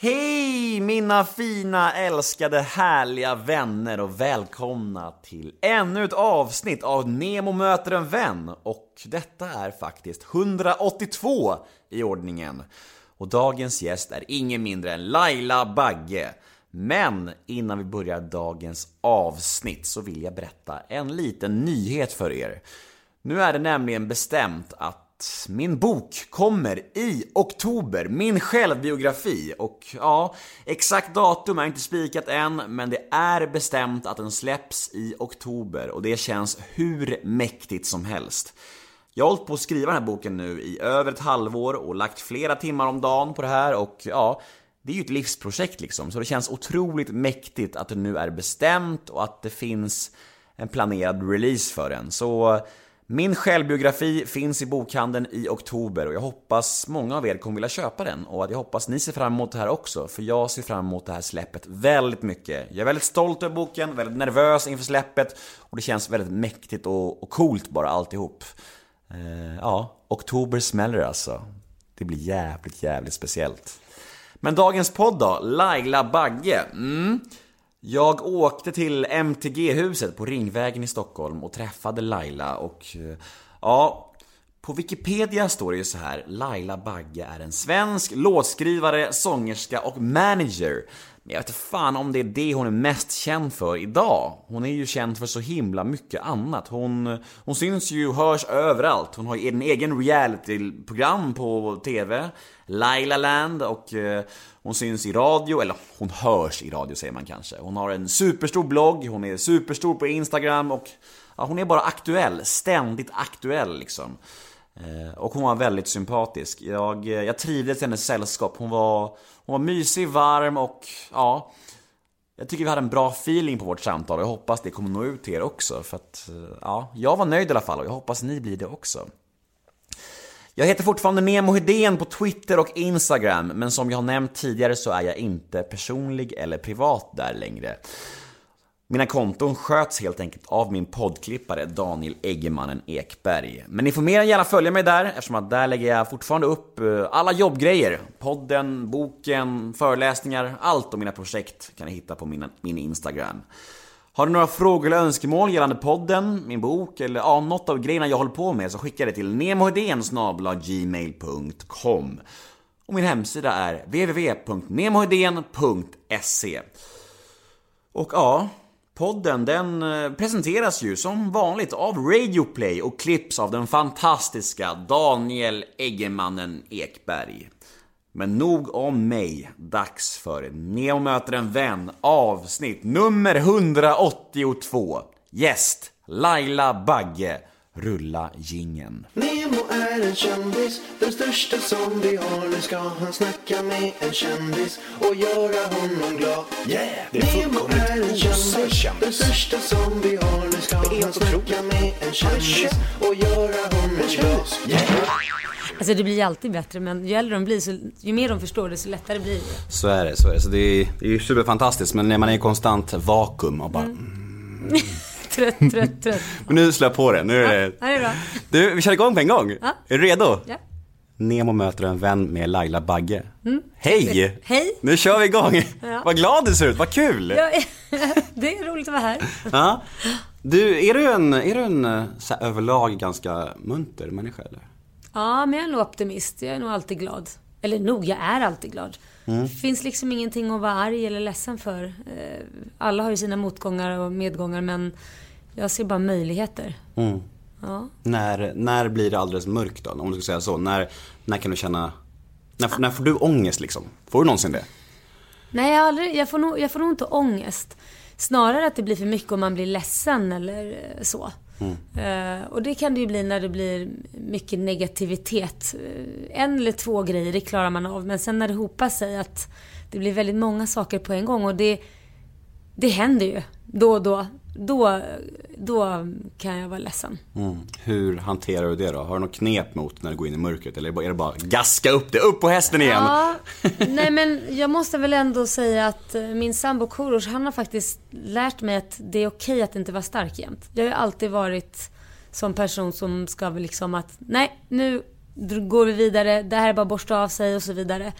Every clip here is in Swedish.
Hej mina fina, älskade, härliga vänner och välkomna till ännu ett avsnitt av Nemo möter en vän. Och detta är faktiskt 182 i ordningen. Och dagens gäst är ingen mindre än Laila Bagge. Men innan vi börjar dagens avsnitt så vill jag berätta en liten nyhet för er. Nu är det nämligen bestämt att min bok kommer i oktober, min självbiografi. Och ja, exakt datum är inte spikat än, men det är bestämt att den släpps i oktober och det känns hur mäktigt som helst. Jag har hållit på att skriva den här boken nu i över ett halvår och lagt flera timmar om dagen på det här och ja, det är ju ett livsprojekt liksom, så det känns otroligt mäktigt att det nu är bestämt och att det finns en planerad release för den. Så min självbiografi finns i bokhandeln i oktober och jag hoppas många av er kommer vilja köpa den och att jag hoppas ni ser fram emot det här också, för jag ser fram emot det här släppet väldigt mycket. Jag är väldigt stolt över boken, väldigt nervös inför släppet och det känns väldigt mäktigt och, och coolt bara alltihop. Eh, ja, oktober smäller alltså. Det blir jävligt, jävligt speciellt. Men dagens podd då? Laila Bagge. Mm. Jag åkte till MTG-huset på Ringvägen i Stockholm och träffade Laila och eh, ja, på Wikipedia står det ju så här Laila Bagge är en svensk låtskrivare, sångerska och manager. Men jag vet inte fan om det är det hon är mest känd för idag. Hon är ju känd för så himla mycket annat. Hon, hon syns ju och hörs överallt. Hon har ju en egen reality-program på TV, Laila Land och eh, hon syns i radio, eller hon hörs i radio säger man kanske. Hon har en superstor blogg, hon är superstor på Instagram och ja, hon är bara aktuell, ständigt aktuell liksom. Eh, och hon var väldigt sympatisk. Jag, eh, jag trivdes i hennes sällskap. Hon var, hon var mysig, varm och ja... Jag tycker vi hade en bra feeling på vårt samtal och jag hoppas det kommer nå ut till er också. För att, eh, ja, jag var nöjd i alla fall och jag hoppas ni blir det också. Jag heter fortfarande Nemo Hedén på Twitter och Instagram, men som jag har nämnt tidigare så är jag inte personlig eller privat där längre. Mina konton sköts helt enkelt av min poddklippare Daniel Eggemannen Ekberg. Men ni får mer än gärna följa mig där eftersom att där lägger jag fortfarande upp eh, alla jobbgrejer. Podden, boken, föreläsningar, allt om mina projekt kan ni hitta på min, min Instagram. Har du några frågor eller önskemål gällande podden, min bok eller ja, något av grejerna jag håller på med så skicka det till gmail.com Och min hemsida är www.nemohedén.se Och ja, podden den eh, presenteras ju som vanligt av Radioplay och klipps av den fantastiska Daniel Eggemannen Ekberg. Men nog om mig. Dags för Neo möter en vän avsnitt nummer 182. Gäst Laila Bagge. Rulla gingen. Nemo är en kändis, den största som vi har. Nu ska han snacka med en kändis och göra honom glad. Yeah! Det är Nemo är en kändis, den största som vi har. Nu ska han snacka med en kändis och göra honom glad. Yeah! Alltså det blir alltid bättre men ju äldre de blir så, ju mer de förstår det så lättare blir det. Så är det, så är det. Så det är, det är ju superfantastiskt men när man är i konstant vakuum och bara Trött, trött, trött. Men nu slår jag på det, nu är det... Ja, det är bra. Du, vi kör igång på en gång. Ja. Är du redo? Ja. Nemo möter en vän med Laila Bagge. Hej! Hej. Nu kör vi igång! Ja. Vad glad du ser ut, vad kul! Ja, det är roligt att vara här. Ja. Du, är du en, är du en så här, överlag ganska munter människa eller? Ja, men jag är nog optimist. Jag är nog alltid glad. Eller nog, jag är alltid glad. Det finns liksom ingenting att vara arg eller ledsen för. Eh, Alla har ju sina motgångar och medgångar men jag ser bara möjligheter. Mm. Ja. När, när blir det alldeles mörkt då? Om du ska säga så. När, när kan du känna... När, när får du ångest liksom? Får du någonsin det? Nej, jag, aldrig, jag, får nog, jag får nog inte ångest. Snarare att det blir för mycket om man blir ledsen eller eh, så. Eh, och det kan det ju bli när det blir mycket negativitet. Eh, en eller två grejer, det klarar man av. Men sen när det hopar sig att det blir väldigt många saker på en gång och det, det händer ju då och då. Då, då kan jag vara ledsen. Mm. Hur hanterar du det då? Har du något knep mot när du går in i mörkret? Eller är det bara- gaska upp det, upp på hästen igen? Ja, nej men jag måste väl ändå säga att eh, min sambo Korosh, han har faktiskt lärt mig att det är okej att inte vara stark jämt. Jag har ju alltid varit som person som ska liksom att, nej nu går vi vidare, det här är bara borsta av sig och så vidare.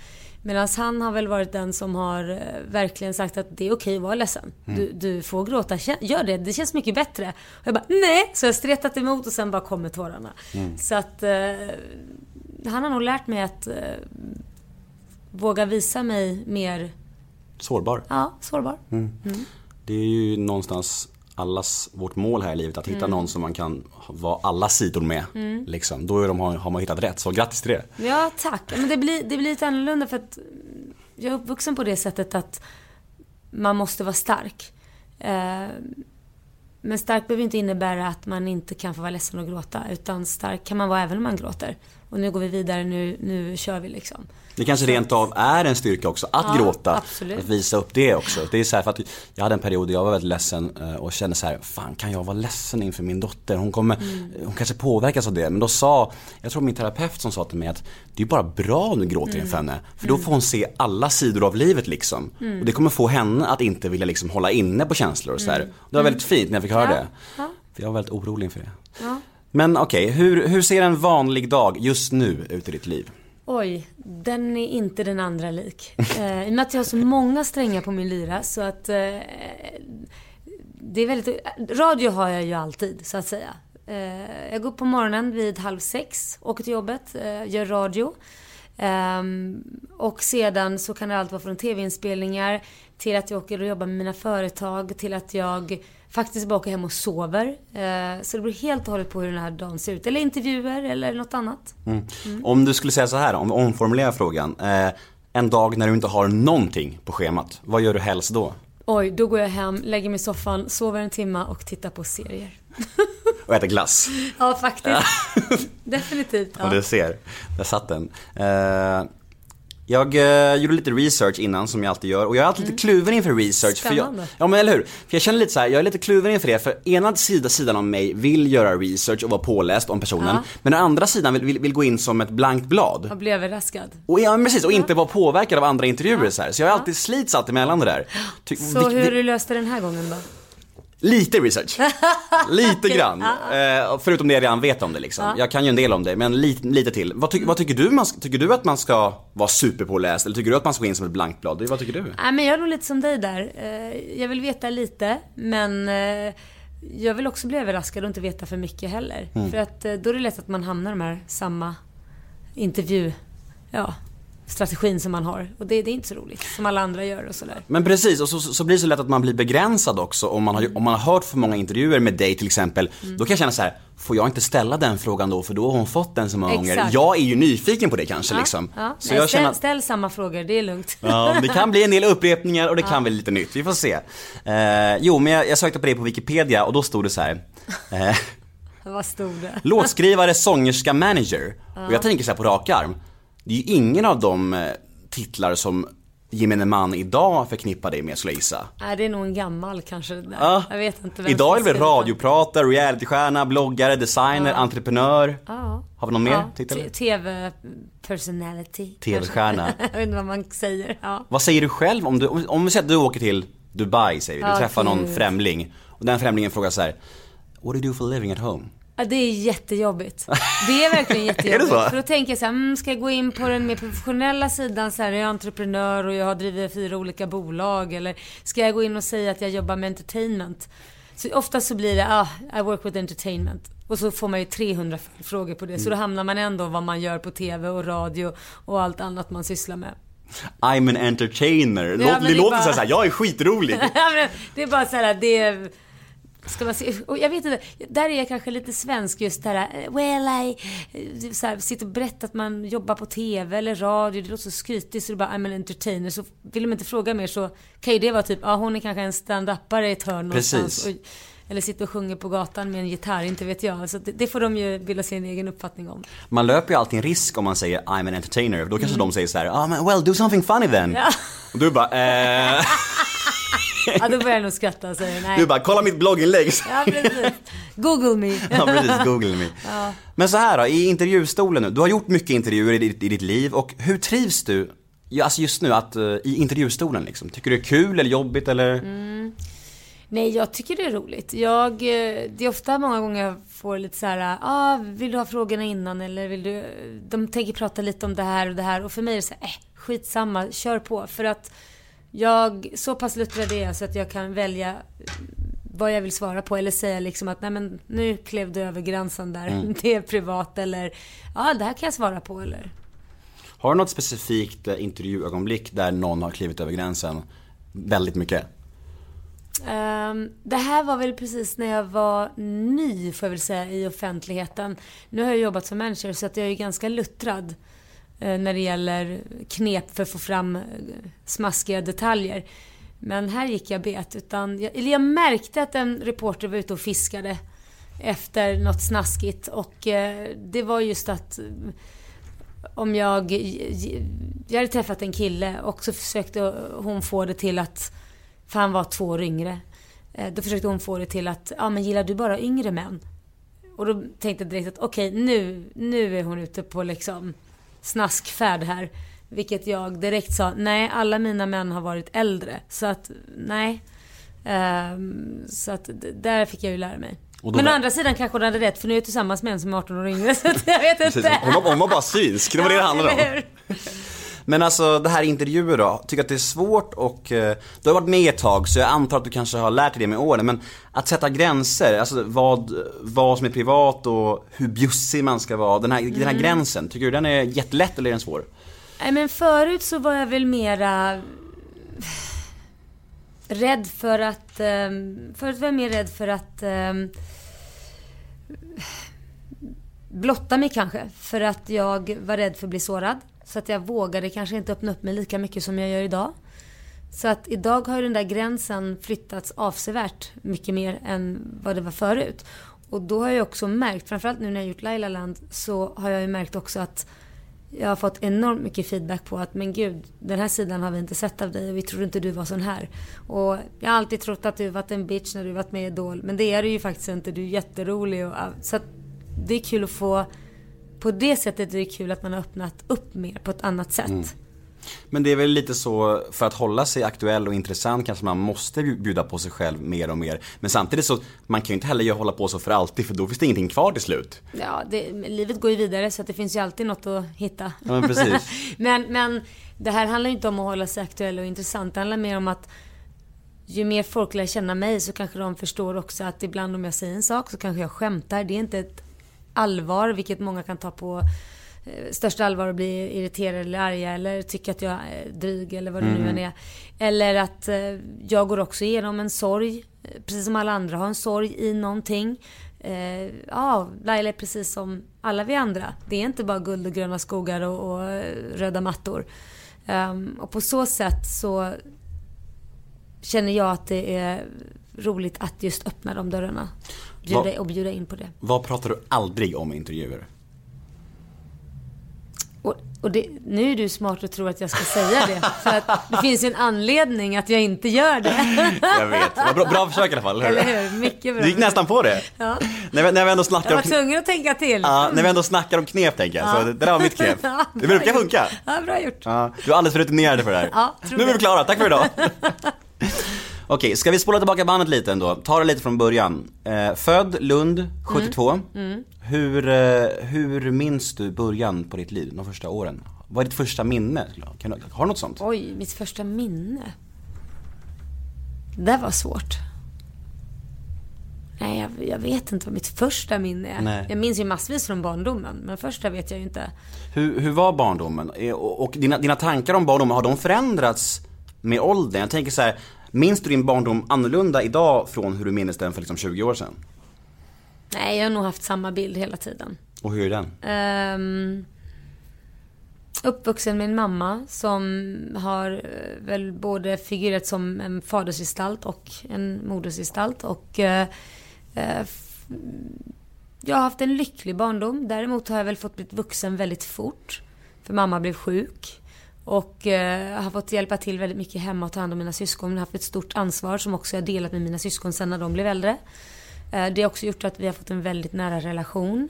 Medan han har väl varit den som har eh, verkligen sagt att det är okej att vara ledsen. Du, du får gråta, gör det, det känns mycket bättre. Och jag bara nej! Så jag har stretat emot och sen bara kommer tårarna. Så att eh, han har nog lärt mig att eh, våga visa mig mer, Sårbar. ja, sårbar. Det är ju någonstans allas vårt mål här i livet, att hitta Mm. någon som man kan vara alla sidor med. Liksom. Då är de, har, har man hittat rätt, så grattis till det. Ja, tack. Men det blir, det blir lite annorlunda för att jag är uppvuxen på det sättet att man måste vara stark. Eh, Men stark behöver inte innebära att man inte kan få vara ledsen och gråta. Utan stark kan man vara även om man gråter. Och nu går vi vidare, nu, nu kör vi liksom. Det kanske rent av är en styrka också, att Ja, gråta. absolut. Att visa upp det också. Det är så här för att jag hade en period där jag var väldigt ledsen eh, och kände så här, fan kan jag vara ledsen inför min dotter? Hon kommer, Mm. hon kanske påverkas av det. Men då sa, jag tror min terapeut som sa till mig att det är bara bra om du gråter Mm. inför henne. För då får hon se alla sidor av livet liksom. Mm. Och det kommer få henne att inte vilja liksom hålla inne på känslor och så här. Det var väldigt fint när jag fick höra Mm. Ja, det. ja. För jag var väldigt orolig inför det. Men okej, hur, hur ser en vanlig dag just nu ut i ditt liv? Oj, den är inte den andra lik. Eh, I och med att jag har så många strängar på min lyra så att... Eh, det är väldigt... Radio har jag ju alltid, så att säga. Eh, jag går upp på morgonen vid halv sex, åker till jobbet, eh, gör radio. Ehm, och sedan så kan det allt vara från tv-inspelningar till att jag åker och jobbar med mina företag, till att jag faktiskt bara åker hem och sover. Eh, så det beror helt och hållet på hur den här dagen ser ut. Eller intervjuer eller något annat. Mm. Om du skulle säga så här, om vi omformulerar frågan. Eh, en dag när du inte har någonting på schemat, vad gör du helst då? Oj, då går jag hem, lägger mig i soffan, sover en timme och tittar på serier. Och äter glass? Ja, faktiskt. Definitivt. Ja, Ja. du ser. Där satt den. Jag eh, gjorde lite research innan som jag alltid gör och jag är alltid lite kluven inför research. För jag, Spännande. ja men eller hur. För jag känner lite så här, jag är lite kluven inför det för ena sida, sidan av mig vill göra research och vara påläst om personen. Ja. Men den andra sidan vill, vill, vill gå in som ett blankt blad. Jag blev överraskad. Och, ja, men precis, och inte vara påverkad av andra intervjuer så här. Så jag har alltid slits alltid mellan det där. Ty, Så vi- hur vi- du löste den här gången då? Lite research. Lite grann. Eh, förutom det jag redan vet om det liksom. Ja. Jag kan ju en del om det, men lite, lite till. Vad, ty, vad tycker du? Man, tycker du att man ska vara superpåläst? Eller tycker du att man ska gå in som ett blankt blad? Vad tycker du? Nej, men jag är nog lite som dig där. Eh, Jag vill veta lite, men eh, jag vill också bli överraskad och inte veta för mycket heller. Mm. För att eh, då är det lätt att man hamnar i de här samma intervju... Ja, strategin som man har. Och det, det är inte så roligt, som alla andra gör och sådär. Men precis, och så, så blir det så lätt att man blir begränsad också om man har, om man har hört för många intervjuer med dig till exempel. Mm. Då kan jag känna så här, får jag inte ställa den frågan då för då har hon fått den så många gånger. Exakt. Jag är ju nyfiken på det kanske liksom. Ja, Så Nej, jag ställ, känner ställ samma frågor, det är lugnt. Ja, det kan bli en del upprepningar och det kan bli lite nytt. Vi får se. Eh, jo, men jag, jag sökte på det på Wikipedia och då stod det så här. Eh, Vad stod det? låtskrivare, sångerska, manager. Och jag tänker så här på rak arm. Det är ju ingen av de eh, titlar som gemene man idag förknippar dig med skulle jag gissa. Nej, det är nog en gammal kanske. Ja. Jag vet inte vem Idag är den. radiopratare, realitystjärna, bloggare, designer, entreprenör. Ja. Har vi någon mer Ja, titel? t- TV-personality. TV-stjärna. Jag vet inte vad man säger. Ja. Vad säger du själv om du, om, vi säger att du åker till Dubai säger vi, du Ja, träffar någon främling och den främlingen frågar så här. What do you do for living at home? Ja, det är jättejobbigt. Det är verkligen jättejobbigt. Är det så? För då tänker jag så här, mm, ska jag gå in på den mer professionella sidan så här, jag är entreprenör och jag har drivit fyra olika bolag. Eller ska jag gå in och säga att jag jobbar med entertainment? Så ofta så blir det, ah, I work with entertainment. Och så får man ju 300 frågor på det. Så då Mm. hamnar man ändå vad man gör på TV och radio och allt annat man sysslar med. I'm an entertainer. Men det det låter bara- så här, jag är skitrolig. Ja, det är bara så här, det är... Ska man se, och jag vet inte, där är jag kanske lite svensk just det här, eh, well I, eh, så här, sitter och berättar att man jobbar på TV eller radio, det låter så skrytigt så det är bara I'm an entertainer. Så vill de inte fråga mer så kan ju det vara typ, ja hon är kanske en stand-upare i ett hörn någonstans. Precis. Och, eller sitter och sjunger på gatan med en gitarr, inte vet jag. Så det, det får de ju bilda sin egen uppfattning om. Man löper ju alltid en risk om man säger I'm an entertainer. Då kanske de säger så här, ah, men well do something funny then. Mm. Ja. Och du bara, eh, Ja, då börjar jag nog skratta och säga nej. du bara, kolla mitt blogginlägg. Ja, precis. Google me. Ja precis, google me. Men så här då, i intervjustolen nu. Du har gjort mycket intervjuer i ditt, i ditt liv och hur trivs du, ja, alltså just nu, att, eh, i intervjustolen liksom? Tycker du det är kul eller jobbigt eller? Nej, jag tycker det är roligt. Jag, eh, det är ofta många gånger jag får lite så här, ah, vill du ha frågorna innan eller vill du, de tänker prata lite om det här och det här och för mig är det så här, eh, skitsamma, kör på. För att jag, så pass luttrad är jag så att jag kan välja vad jag vill svara på eller säga liksom att nej men nu klev du över gränsen där. Mm. Det är privat eller ja det här kan jag svara på eller. Har du något specifikt eh, intervjuögonblick där någon har klivit över gränsen väldigt mycket? Um, det här var väl precis när jag var ny får jag väl säga i offentligheten. Nu har jag jobbat som manager så att jag är ganska luttrad uh, när det gäller knep för att få fram eh, smaskiga detaljer. Men här gick jag bet. Utan jag, eller jag märkte att en reporter var ute och fiskade efter något snaskigt och uh, det var just att eh, om jag, jag hade träffat en kille och så försökte hon få det till att, för han var två år yngre. Eh, Då försökte hon få det till att, ja men gillar du bara yngre män? Och då tänkte jag direkt att okej nu, nu är hon ute på liksom snaskfärd här. Vilket jag direkt sa, nej alla mina män har varit äldre. Så att, nej. Ehm, så att där fick jag ju lära mig. Men å var- andra sidan kanske hon hade rätt för nu är jag tillsammans med en som är 18 år yngre. Så jag vet Precis, inte. hon, var, hon var bara synsk, det var det det handlade om. Men alltså det här intervjuer då, tycker att det är svårt och eh, du har varit med ett tag så jag antar att du kanske har lärt dig det med åren. Men att sätta gränser, alltså vad, vad som är privat och hur bjussig man ska vara. Den här, den här gränsen, tycker du den är jättelätt eller är den svår? Nej men förut så var jag väl mera rädd för att... Um, förut var jag mer rädd för att um, blotta mig kanske. För att jag var rädd för att bli sårad. Så att jag vågade kanske inte öppna upp mig lika mycket som jag gör idag. Så att idag har ju den där gränsen flyttats avsevärt mycket mer än vad det var förut. Och då har jag också märkt, framförallt nu när jag gjort Laila Land, så har jag ju märkt också att jag har fått enormt mycket feedback på att men gud, den här sidan har vi inte sett av dig och vi trodde inte du var sån här. Och jag har alltid trott att du varit en bitch när du varit med i Idol, men det är du ju faktiskt inte. Du är jätterolig och så att det är kul att få på det sättet är det kul att man har öppnat upp mer på ett annat sätt. Men det är väl lite så, för att hålla sig aktuell och intressant kanske man måste bjuda på sig själv mer och mer. Men samtidigt så, man kan ju inte heller hålla på så för alltid för då finns det ingenting kvar till slut. Ja, det, livet går ju vidare så att det finns ju alltid något att hitta. Ja, men precis. men, men det här handlar ju inte om att hålla sig aktuell och intressant. Det handlar mer om att ju mer folk lär känna mig så kanske de förstår också att ibland om jag säger en sak så kanske jag skämtar. Det är inte ett allvar, vilket många kan ta på eh, största allvar och bli irriterade eller arga eller tycka att jag är dryg eller vad det nu än är. Eller att eh, jag går också igenom en sorg, eh, precis som alla andra har en sorg i någonting. Eh, ja, Laila är precis som alla vi andra. Det är inte bara guld och gröna skogar och, och röda mattor. Ehm, och på så sätt så känner jag att det är roligt att just öppna de dörrarna. Bjuda, Vad- och bjuda in på det. Vad pratar du aldrig om i intervjuer? Och, och det, nu är du smart och tror att jag ska säga det. För att det finns ju en anledning att jag inte gör det. Jag vet, bra, bra försök i alla fall, Eller hur? Mycket bra. Du gick nästan på det. Ja. När, när vi ändå Jag snackar var om knep, tvungen att tänka till. ja, när vi ändå snackar om knep tänker jag, så det, det där var mitt knep. Ja, Det brukar gjort. funka. Ja, bra gjort. Ja, du är alldeles för rutinerad för det här. Ja, nu är vi klara, tack för idag. Okej, ska vi spola tillbaka bandet lite ändå? Ta det lite från början. Eh, född Lund, 72. Mm. Hur, eh, hur minns du början på ditt liv, de första åren? Vad är ditt första minne? Kan du, har du något sånt? Oj, mitt första minne. Det var svårt. Nej, jag, jag vet inte vad mitt första minne är. Nej. Jag minns ju massvis från barndomen, men första vet jag ju inte. Hur, hur var barndomen? Eh, Och, och dina, dina tankar om barndomen, har de förändrats med åldern? Jag tänker så här, minns du din barndom annorlunda idag från hur du minns den för liksom 20 år sedan? Nej, jag har nog haft samma bild hela tiden. Och hur är den? Um, uppvuxen med en mamma som har eh, väl både figurerat som en fadersgestalt och en modersgestalt. Och f- jag har haft en lycklig barndom. Däremot har jag väl fått bli vuxen väldigt fort. För mamma blev sjuk. Och eh, har fått hjälpa till väldigt mycket hemma och ta hand om mina syskon. Jag har haft ett stort ansvar som också jag delat med mina syskon sen när de blev äldre. Eh, det har också gjort att vi har fått en väldigt nära relation.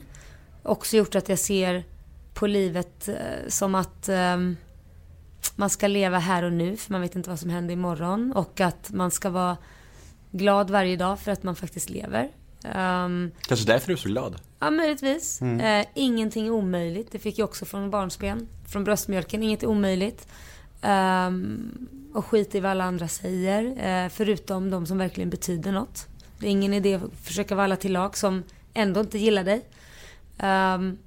Också gjort att jag ser på livet eh, som att ehm, man ska leva här och nu för man vet inte vad som händer imorgon. Och att man ska vara glad varje dag för att man faktiskt lever. Ehm, Kanske därför du är så glad. Ja, möjligtvis. Mm. Eh, ingenting är omöjligt. Det fick jag också från barnsben. Från bröstmjölken. Inget är omöjligt. Ehm, och skit i vad alla andra säger. Eh, förutom de som verkligen betyder något. Det är ingen idé att försöka vara alla till lag som ändå inte gillar dig. Ehm,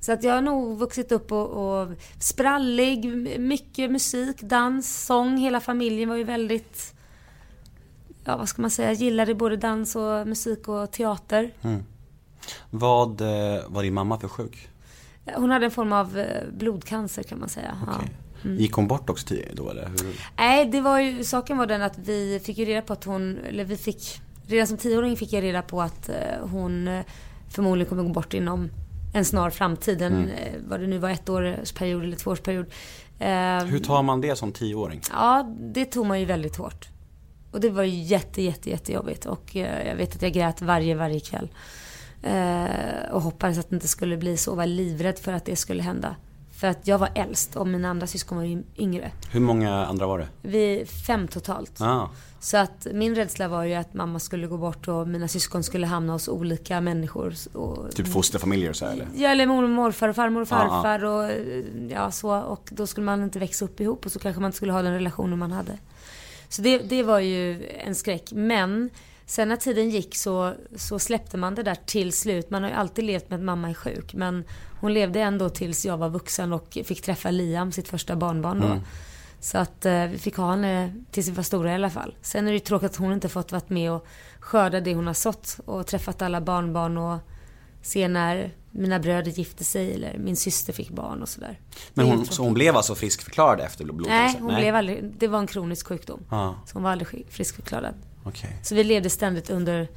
så att jag har nog vuxit upp och, och sprallig, mycket musik, dans, sång. Hela familjen var ju väldigt, ja vad ska man säga, gillade både dans och musik och teater. Vad eh, var din mamma för sjuk? Hon hade en form av eh, blodcancer kan man säga. Ja. Okej. Gick hon bort också då eller? Hur? Nej, det var ju, saken var den att vi fick ju reda på att hon, eller vi fick, redan som tioåring fick jag reda på att eh, hon förmodligen kommer gå bort inom en snar framtid. En, eh, vad det nu var, ett årsperiod eller tvåårsperiod. Hur tar man det som tioåring? Ja, det tog man ju väldigt hårt. Och det var ju jätte, jätte, jättejobbigt. Och eh, jag vet att jag grät varje, varje kväll. Eh, och hoppades att det inte skulle bli så. Var livrädd för att det skulle hända. För att jag var äldst och mina andra syskon var yngre. Hur många andra var det? Vi fem totalt. Ah, Så att min rädsla var ju att mamma skulle gå bort och mina syskon skulle hamna hos olika människor. Och, typ fosterfamiljer och så här, eller? Ja, eller mormor och morfar och farmor och Ja, ja. farfar och eh, ja, så. Och då skulle man inte växa upp ihop och så kanske man inte skulle ha den relationen man hade. Så det, det var ju en skräck. Men sen när tiden gick så, så släppte man det där till slut. Man har ju alltid levt med att mamma är sjuk. Men hon levde ändå tills jag var vuxen och fick träffa Liam, sitt första barnbarn då. Så att eh, vi fick ha henne tills vi var stora i alla fall. Sen är det ju tråkigt att hon inte fått vara med och skörda det hon har sått och träffat alla barnbarn och se när mina bröder gifte sig eller min syster fick barn och sådär. Men hon, så hon blev alltså friskförklarad efter blodcancer? Nej, hon blev aldrig, det var en kronisk sjukdom. Ja, Så hon var aldrig sk- friskförklarad. okej. Så vi levde ständigt under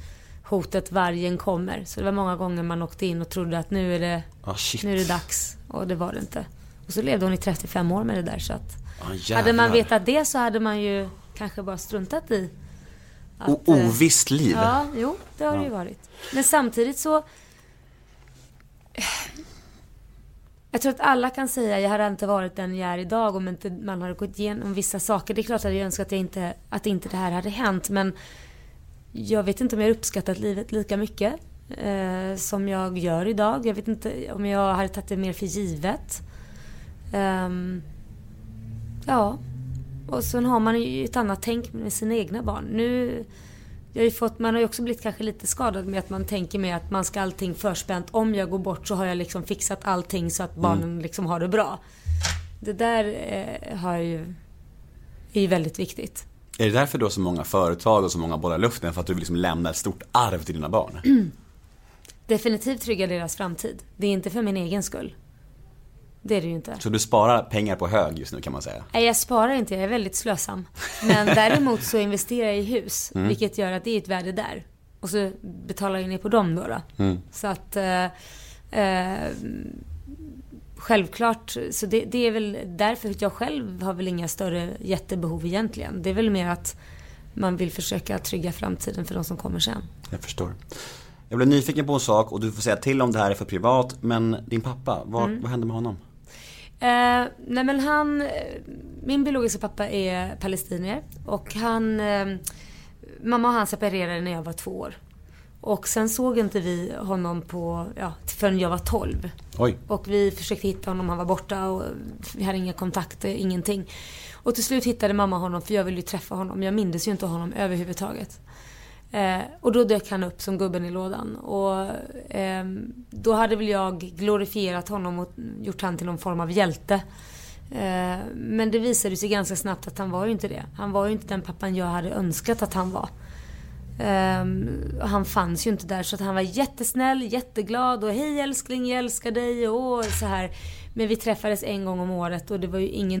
hotet vargen kommer. Så det var många gånger man åkte in och trodde att nu är det, Ah, nu är det dags. Och det var det inte. Och så levde hon i 35 år med det där så att Ah, hade man vetat det så hade man ju kanske bara struntat i att, O- eh, Ovisst liv. Ja, jo, det har det ju varit. Men samtidigt så... Jag tror att alla kan säga jag hade inte varit den jag är idag om inte man hade gått igenom vissa saker. Det är klart att jag önskar att, jag inte, att inte det här hade hänt men jag vet inte om jag har uppskattat livet lika mycket eh, som jag gör idag. Jag vet inte om jag hade tagit det mer för givet. Um, ja, och sen har man ju ett annat tänk med sina egna barn. Nu, jag har ju fått, man har ju också blivit kanske lite skadad med att man tänker med att man ska allting förspänt. Om jag går bort så har jag liksom fixat allting så att barnen liksom har det bra. Det där eh, har ju, är ju väldigt viktigt. Är det därför har så många företag och så många bollar i luften? För att du vill liksom lämna ett stort arv till dina barn? Definitivt trygga deras framtid. Det är inte för min egen skull. Det är det ju inte. Så du sparar pengar på hög just nu kan man säga? Nej, jag sparar inte. Jag är väldigt slösam. Men däremot så investerar jag i hus. Vilket gör att det är ett värde där. Och så betalar jag ner på dem då. då. Så att... Eh, eh, självklart, så det, det är väl därför att jag själv har väl inga större jättebehov egentligen. Det är väl mer att man vill försöka trygga framtiden för de som kommer sen. Jag förstår. Jag blev nyfiken på en sak och du får säga till om det här är för privat, men din pappa, vad, vad hände med honom? Eh, nej men han, eh, min biologiska pappa är palestinier och han, eh, mamma och han separerade när jag var två år. Och sen såg inte vi honom på, ja, förrän jag var 12. Oj. Och vi försökte hitta honom, han var borta och vi hade inga kontakter, ingenting. Och till slut hittade mamma honom för jag ville ju träffa honom. Jag mindes ju inte honom överhuvudtaget. Eh, och då dök han upp som gubben i lådan. Och eh, då hade väl jag glorifierat honom och gjort han till någon form av hjälte. Eh, men det visade sig ganska snabbt att han var ju inte det. Han var ju inte den pappan jag hade önskat att han var. Ehm, han fanns ju inte där så att han var jättesnäll, jätteglad och hej älskling, jag älskar dig och så här. Men vi träffades en gång om året och det var ju ingen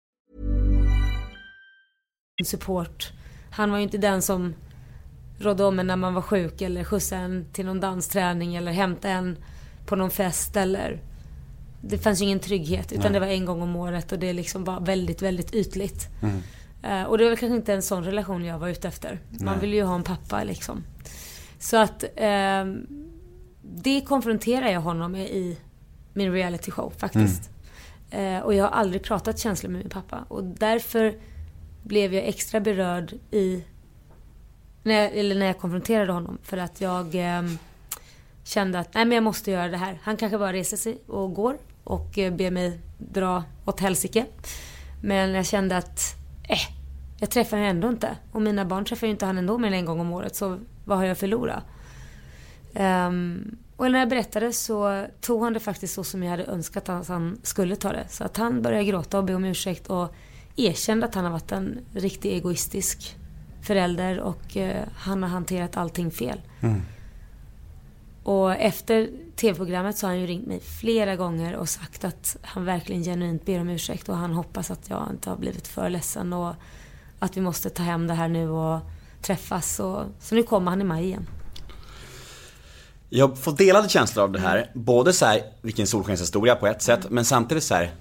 support. Han var ju inte den som rådde om en när man var sjuk eller skjutsade en till någon dansträning eller hämtade en på någon fest eller... Det fanns ju ingen trygghet utan det var en gång om året och det liksom var väldigt, väldigt ytligt. Eh, och det var kanske inte en sån relation jag var ute efter. Man vill ju ha en pappa liksom. Så att ehm, det konfronterar jag honom med i min reality show faktiskt. Eh, och jag har aldrig pratat känslor med min pappa. Och därför blev jag extra berörd i... När jag, eller när jag konfronterade honom. För att jag eh, kände att nej men jag måste göra det här. Han kanske bara reser sig och går och eh, ber mig dra åt helsike. Men jag kände att eh, jag träffar honom ändå inte. Och mina barn träffar ju inte han ändå mer än en gång om året. Så vad har jag förlorat? Um, ehm, och när jag berättade så tog han det faktiskt så som jag hade önskat att han skulle ta det. Så att han började gråta och be om ursäkt och erkände att han har varit en riktigt egoistisk förälder och eh, han har hanterat allting fel. Och efter tv-programmet så har han ju ringt mig flera gånger och sagt att han verkligen genuint ber om ursäkt och han hoppas att jag inte har blivit för ledsen och att vi måste ta hem det här nu och träffas. Och, så nu kommer han i maj igen. Jag får delade känslor av det här. Både så här, vilken solskenshistoria på ett sätt, men samtidigt så här.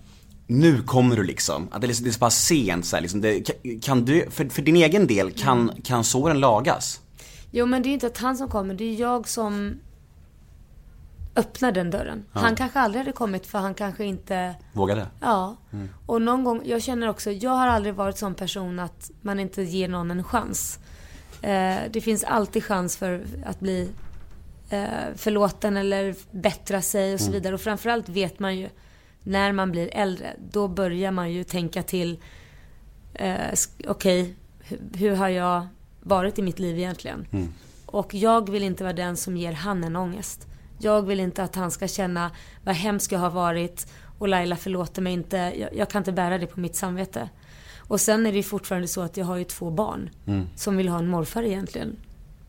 Nu kommer du liksom. Att det är, liksom, det är så pass sent så här, liksom. det, kan, kan du, för, för din egen del, kan, kan såren lagas? Jo men det är inte att han som kommer, det är jag som öppnar den dörren. Han kanske aldrig hade kommit för han kanske inte Vågade? Ja. Och någon gång, jag känner också, jag har aldrig varit sån person att man inte ger någon en chans. Eh, det finns alltid chans för att bli eh, förlåten eller bättra sig och så vidare. Och framförallt vet man ju när man blir äldre, då börjar man ju tänka till eh, okej, hur, hur har jag varit i mitt liv egentligen? Och jag vill inte vara den som ger han en ångest. Jag vill inte att han ska känna vad hemskt jag har varit och Laila förlåter mig inte. Jag, jag kan inte bära det på mitt samvete. Och sen är det fortfarande så att jag har ju två barn som vill ha en morfar egentligen.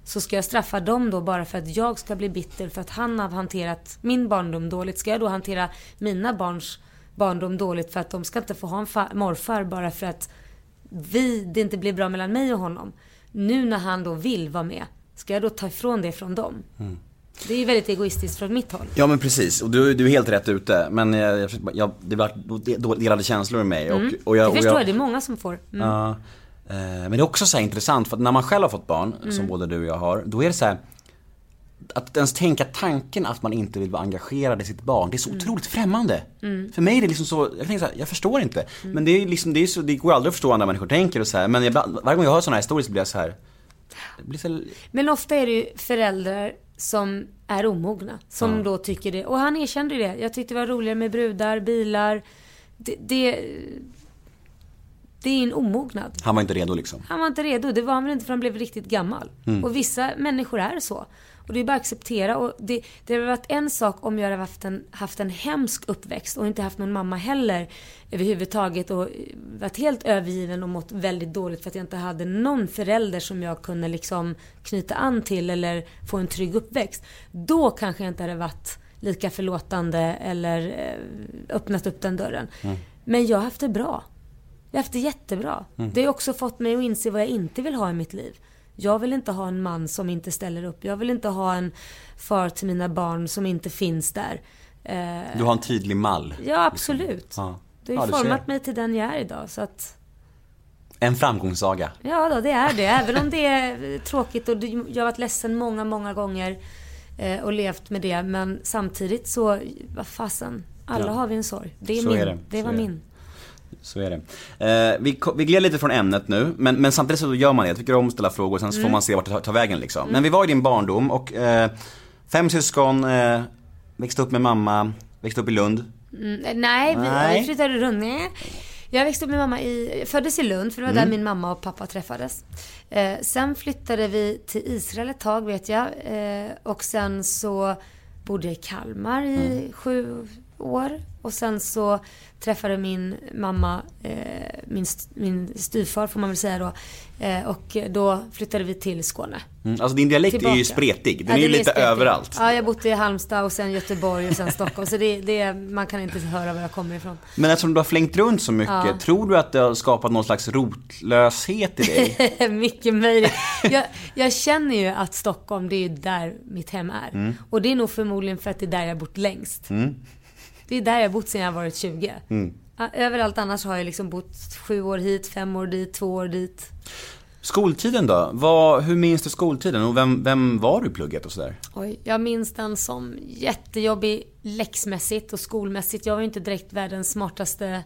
Så ska jag straffa dem då bara för att jag ska bli bitter för att han har hanterat min barndom dåligt? Ska jag då hantera mina barns barndom dåligt för att de ska inte få ha en fa- morfar bara för att vi, det inte blir bra mellan mig och honom? Nu när han då vill vara med, ska jag då ta ifrån det från dem? Det är ju väldigt egoistiskt från mitt håll. Ja men precis, och du, du är helt rätt ute. Men jag, jag, jag, det var delade känslor i mig. Och, och jag, Mm. Det förstår jag, det är många som får. Mm. Ja. Eh, Men det är också så intressant för att när man själv har fått barn, Mm. som både du och jag har, då är det så här att ens tänka tanken att man inte vill vara engagerad i sitt barn, det är så Mm. otroligt främmande. För mig är det liksom så, jag tänker så här, jag förstår inte. Men det är liksom, det är så, det går aldrig att förstå vad andra människor tänker och så här. Men jag, varje gång jag hör sådana här historier så blir jag så här. Blir så, Men ofta är det ju föräldrar som är omogna. Som då tycker det. Och han erkände ju det. Jag tyckte det var roligare med brudar, bilar. Det, det, det är en omognad. han var inte redo liksom. Han var inte redo. Det var han väl inte för han blev riktigt gammal. Och vissa människor är så. Och det är bara att acceptera. Och det, det har varit en sak om jag hade haft en, haft en hemsk uppväxt och inte haft någon mamma heller överhuvudtaget och varit helt övergiven och mått väldigt dåligt för att jag inte hade någon förälder som jag kunde liksom knyta an till eller få en trygg uppväxt. Då kanske jag inte hade varit lika förlåtande eller eh, öppnat upp den dörren. Men jag har haft det bra. Jag har haft det jättebra. Det har också fått mig att inse vad jag inte vill ha i mitt liv. Jag vill inte ha en man som inte ställer upp. Jag vill inte ha en far till mina barn som inte finns där. Eh, Du har en tydlig mall. ja, absolut. Ja. Det har Ja, ju ser. format mig till den jag är idag. Så att, En framgångssaga. ja då, det är det. Även om det är tråkigt och jag har varit ledsen många, många gånger eh, och levt med det. Men samtidigt så, vad fasen. Alla Ja. har vi en sorg. Det är Så min. är det, det. Var är min. Så är det. Eh, vi, vi gled lite från ämnet nu, men, men samtidigt så gör man det. Jag tycker om att ställa frågor, sen så Mm. får man se vart det tar, tar vägen liksom. Men vi var i din barndom och eh, fem syskon, eh, växte upp med mamma, växte upp i Lund. Mm, nej, Nej. vi flyttade runt. Jag växte upp med mamma i, jag föddes i Lund, för det var Mm. där min mamma och pappa träffades. Eh, sen flyttade vi till Israel ett tag vet jag. Eh, och sen så bodde jag i Kalmar i Mm. sju år. Och sen så träffade min mamma eh, min, min styvfar får man väl säga då. Eh, och då flyttade vi till Skåne. Mm, alltså din dialekt är ju Tillbaka. spretig. Den Ja, är ju lite spretig. överallt. Ja, jag har bott i Halmstad och sen Göteborg och sen Stockholm. Så det, det, man kan inte höra var jag kommer ifrån. Men eftersom du har flängt runt så mycket, Ja. tror du att det har skapat någon slags rotlöshet i dig? Mycket möjligt. Jag, jag känner ju att Stockholm, det är ju där mitt hem är. Mm. Och det är nog förmodligen för att det är där jag har bott längst. Det är där jag har bott sedan jag varit 20. Mm. Överallt annars har jag liksom bott sju år hit, fem år dit, två år dit. Skoltiden då? Vad, hur minns du skoltiden och vem, vem var du i plugget och sådär? Oj, jag minns den som jättejobbig läxmässigt och skolmässigt. Jag var ju inte direkt världens smartaste...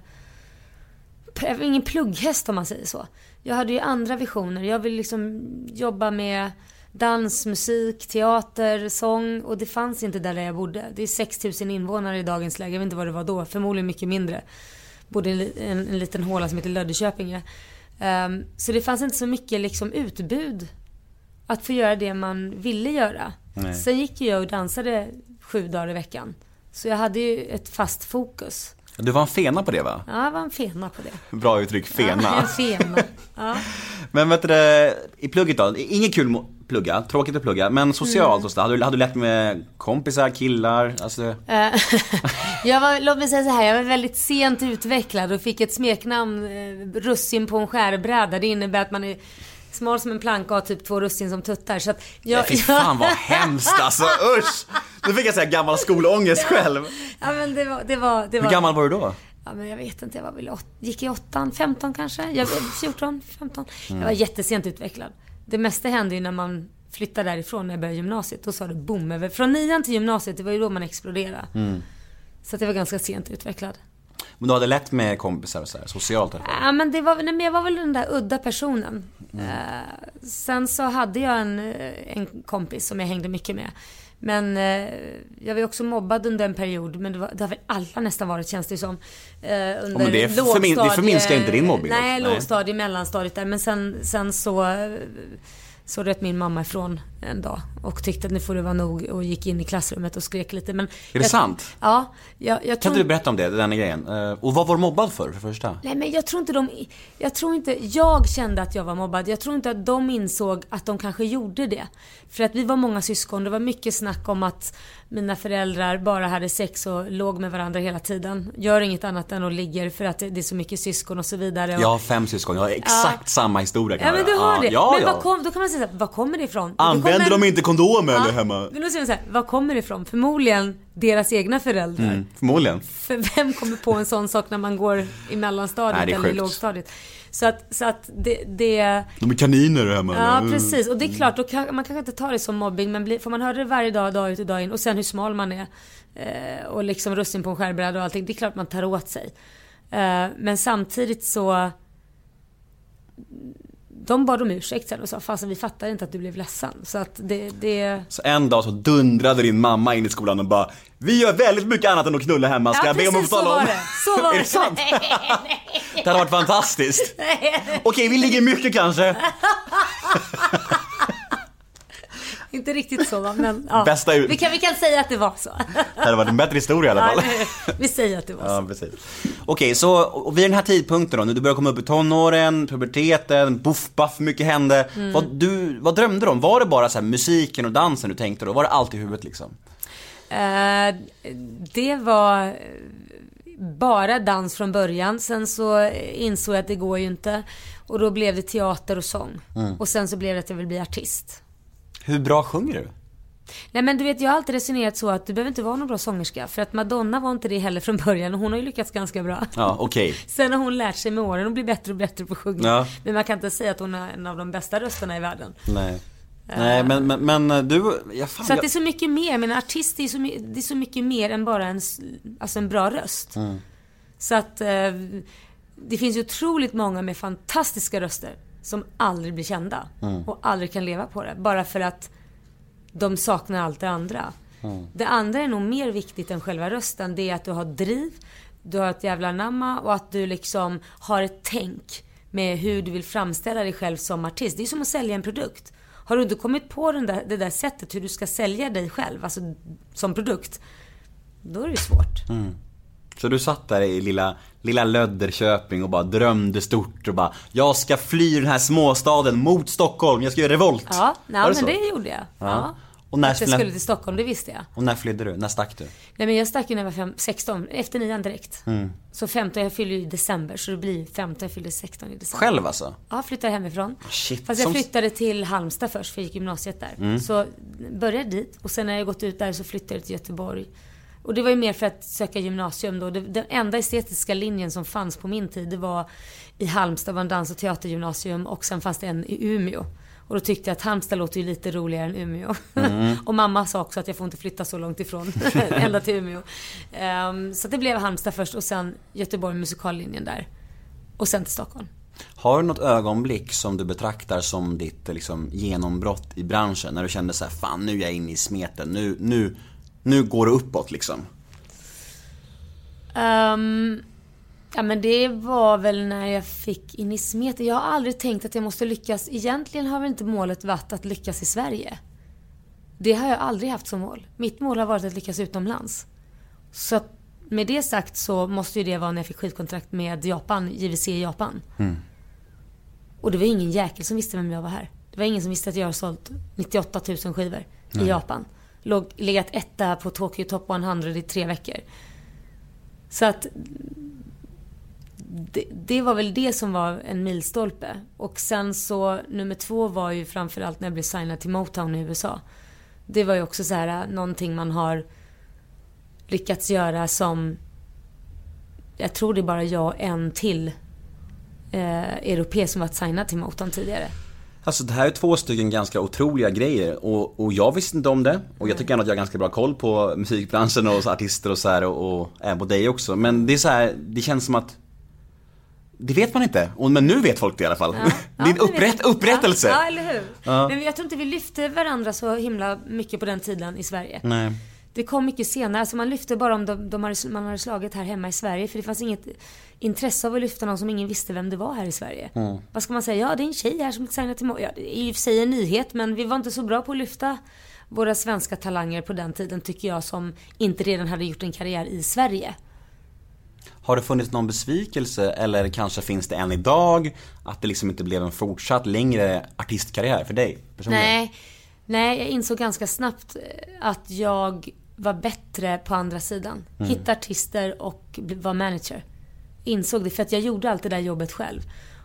Jag var ingen plugghäst om man säger så. Jag hade ju andra visioner. Jag ville liksom jobba med dans, musik, teater, sång och det fanns inte där, jag bodde. Det är 6000 invånare i dagens läge. Jag vet inte vad det var då. Förmodligen mycket mindre. Bodde i en, en, en liten håla som heter Löddeköpinge. Ehm, så det fanns inte så mycket liksom utbud att få göra det man ville göra. Sen gick jag och dansade sju dagar i veckan. Så jag hade ju ett fast fokus. Du var en fena på det va? Ja, jag var en fena på det. Bra uttryck, Ja, fena. en fena. Ja. Men vet du, i plugget då? Inget kul plugga, tråkigt att plugga, men socialt Mm. och så, hade du, hade du lärt med kompisar, killar, alltså Eh, jag var, låt mig säga så här, jag var väldigt sent utvecklad och fick ett smeknamn, eh, russin på en skärbräda. Det innebär att man är smal som en planka och har typ två russin som tuttar. Så att jag, Fy fan vad hemskt alltså, usch! Nu fick jag säga gammal skolångest själv. Ja men det var, det var, det var Hur gammal var du då? Ja men jag vet inte, jag var väl åt, gick i åttan, 15 kanske? Jag, 14, 15. Mm. Jag var jättesent utvecklad. Det mesta hände ju när man flyttade därifrån när jag började gymnasiet. Då sa det boom över. Från nian till gymnasiet, det var ju då man exploderade. Mm. Så att jag var ganska sent utvecklad. Men du hade lätt med kompisar och så här, socialt. Ja men det var, nej, men jag var väl den där udda personen. Mm. Eh, sen så hade jag en, eh, en kompis som jag hängde mycket med. Men eh, jag var också mobbad under en period, men det, var, det har väl alla nästan varit känns det som. Eh, under men det förmin- det förminskar inte din mobbing Nej, lågstadie, mellanstadiet där. Men sen, sen så, eh, så röt min mamma ifrån en dag och tyckte att nu får det vara nog och gick in i klassrummet och skrek lite. Men Är det jag, sant? Ja. Jag, jag Kan inte du berätta om det, den grejen? Eh, Och vad var du mobbad för, för första? Nej men jag tror inte de, jag tror inte, jag kände att jag var mobbad. Jag tror inte att de insåg att de kanske gjorde det. För att vi var många syskon, det var mycket snack om att mina föräldrar bara hade sex och låg med varandra hela tiden. Gör inget annat än att ligger för att det är så mycket syskon och så vidare. Och, Jag har fem syskon, jag har exakt samma historia kan Ja men du har det. Ja, men ja. Kom, då kan man säga så här, var kommer det ifrån? Det Använder kommer- de inte kondom eller Ja, hemma? Men då säger man så här, var kommer det ifrån? Förmodligen deras egna föräldrar. Mm, förmodligen. För vem kommer på en sån sak när man går i mellanstadiet Nej, eller i lågstadiet? Så att, så att det, det De är kaniner hemma. Ja eller? precis och det är klart, då kan, man kanske inte ta det som mobbing men blir, får man höra det varje dag, dag ut och dag in och sen hur smal man är eh, och liksom russin på en skärbräda och allting. Det är klart man tar åt sig. Eh, men samtidigt så de bad om ursäkt sen och sa fasen vi fattar inte att du blev ledsen. Så att det, det... Så en dag så dundrade din mamma in i skolan och bara Vi gör väldigt mycket annat än att knulla hemma, ska Ja, jag be om att få så tala om? var det. Så var är det. det sant? det hade varit fantastiskt. Okej, vi ligger mycket kanske. Inte riktigt så va, men ja. Bästa ut- vi, kan, vi kan säga att det var så. Det hade varit en bättre historia i alla fall. Ja, vi säger att det var så. Ja, precis. Okej, så vid den här tidpunkten då, när du började komma upp i tonåren, puberteten, buff, baff, mycket hände. Mm. Vad, du, vad drömde du om? Var det bara så musiken och dansen du tänkte då? Var det allt i huvudet liksom? Eh, det var bara dans från början. Sen så insåg jag att det går ju inte. Och då blev det teater och sång. Mm. Och sen så blev det att jag vill bli artist. Hur bra sjunger du? Nej men du vet, jag har alltid resonerat så att du behöver inte vara någon bra sångerska. För att Madonna var inte det heller från början och hon har ju lyckats ganska bra. Ja, okej. Sen har hon lärt sig med åren och blir bättre och bättre på att sjunga. Ja. Men man kan inte säga att hon har en av de bästa rösterna i världen. Nej. Nej, men, men, men eh, du, ja, fan, Så att det är så mycket mer, men artist är så, det är så mycket mer än bara en, alltså en bra röst. Mm. Så att eh, det finns ju otroligt många med fantastiska röster som aldrig blir kända Mm. och aldrig kan leva på det. Bara för att de saknar allt det andra. Mm. Det andra är nog mer viktigt än själva rösten. Det är att du har driv, du har ett jävla namma och att du liksom har ett tänk med hur du vill framställa dig själv som artist. Det är som att sälja en produkt. Har du inte kommit på den där, det där sättet hur du ska sälja dig själv, alltså som produkt, då är det ju svårt. Så du satt där i lilla, lilla Lödderköping och bara drömde stort och bara Jag ska fly den här småstaden mot Stockholm, jag ska göra revolt. Ja, nej, men så? det gjorde jag. Ja. Och när att jag skulle- till Stockholm, det visste jag. Och när flydde du? När stack du? Nej men jag stack ju när jag var fem, 16, efter nian direkt. Mm. Så 15, jag fyllde ju i december, så det blir 15, jag fyllde 16 i december. Själv alltså? Ja, flyttade hemifrån. Shit, Fast jag flyttade till Halmstad först, för jag gick gymnasiet där. Mm. Så började dit och sen när jag gått ut där så flyttade jag till Göteborg. Och det var ju mer för att söka gymnasium då. Den enda estetiska linjen som fanns på min tid, det var i Halmstad, var en dans och teatergymnasium och sen fanns det en i Umeå. Och då tyckte jag att Halmstad låter ju lite roligare än Umeå. Mm. och mamma sa också att jag får inte flytta så långt ifrån, ända till Umeå. Ehm, så det blev Halmstad först och sen Göteborg musikallinjen där. Och sen till Stockholm. Har du något ögonblick som du betraktar som ditt liksom, genombrott i branschen? När du kände så här, fan nu är jag inne i smeten, nu, nu, nu går det uppåt liksom. Ehm, ja men det var väl när jag fick in i smeten. Jag har aldrig tänkt att jag måste lyckas. Egentligen har väl inte målet varit att lyckas i Sverige. Det har jag aldrig haft som mål. Mitt mål har varit att lyckas utomlands. Så med det sagt så måste ju det vara när jag fick skivkontrakt med Japan, JVC i Japan. Och det var ingen jäkel som visste vem jag var här. Det var ingen som visste att jag har sålt 98 000 skivor i Japan. Låg, legat etta på Tokyo Top 100 i tre veckor. Så att det, det var väl det som var en milstolpe. Och sen så nummer två var ju framförallt när jag blev signad till Motown i USA. Det var ju också så här äh, någonting man har lyckats göra som jag tror det är bara jag och en till eh, europé som varit signad till Motown tidigare. Alltså det här är två stycken ganska otroliga grejer och, och jag visste inte om det och jag tycker ändå att jag har ganska bra koll på musikbranschen och artister och så här och, och även på dig också. Men det är så här, det känns som att det vet man inte, men nu vet folk det i alla fall. det är en Ja, upprätt, upprättelse. Ja, ja eller hur. Men jag tror inte vi lyfte varandra så himla mycket på den tiden i Sverige. Nej. Det kom mycket senare, alltså man lyfte bara om de, de hade, man hade slagit här hemma i Sverige. För det fanns inget intresse av att lyfta någon som ingen visste vem det var här i Sverige. Vad ska man säga? Ja, det är en tjej här som signat till Ja, det är i och för sig en nyhet, men vi var inte så bra på att lyfta våra svenska talanger på den tiden, tycker jag, som inte redan hade gjort en karriär i Sverige. Har det funnits någon besvikelse eller kanske finns det än idag att det liksom inte blev en fortsatt längre artistkarriär för dig personligen? Nej, nej, jag insåg ganska snabbt eh, att jag var bättre på andra sidan. Hitta artister och vara manager. Insåg det för att jag gjorde allt det där jobbet själv.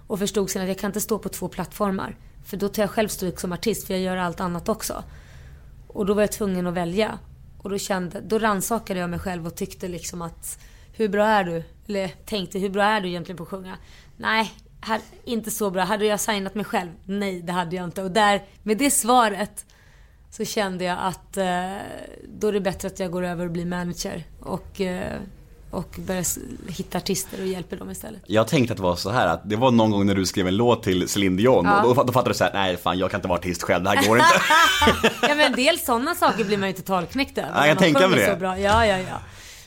Och förstod sen att jag kan inte stå på två plattformar. För då tar jag själv stryk som artist för jag gör allt annat också. Och då var jag tvungen att välja. Och då kände, då rannsakade jag mig själv och tyckte liksom att hur bra är du? Eller tänkte, hur bra är du egentligen på att sjunga? Nej, här, inte så bra. Hade jag signat mig själv? Nej, det hade jag inte. Och där, med det svaret så kände jag att eh, då är det bättre att jag går över och blir manager. Och, eh, och börjar hitta artister och hjälper dem istället. Jag tänkte att det var så här att det var någon gång när du skrev en låt till Celine Dion Ja. och då, då fattade du så här: nej fan jag kan inte vara artist själv, det här går inte. Ja men dels sådana saker blir man ju totalknäckt över. Ja, jag tänker mig det. Så bra. Ja, ja, ja.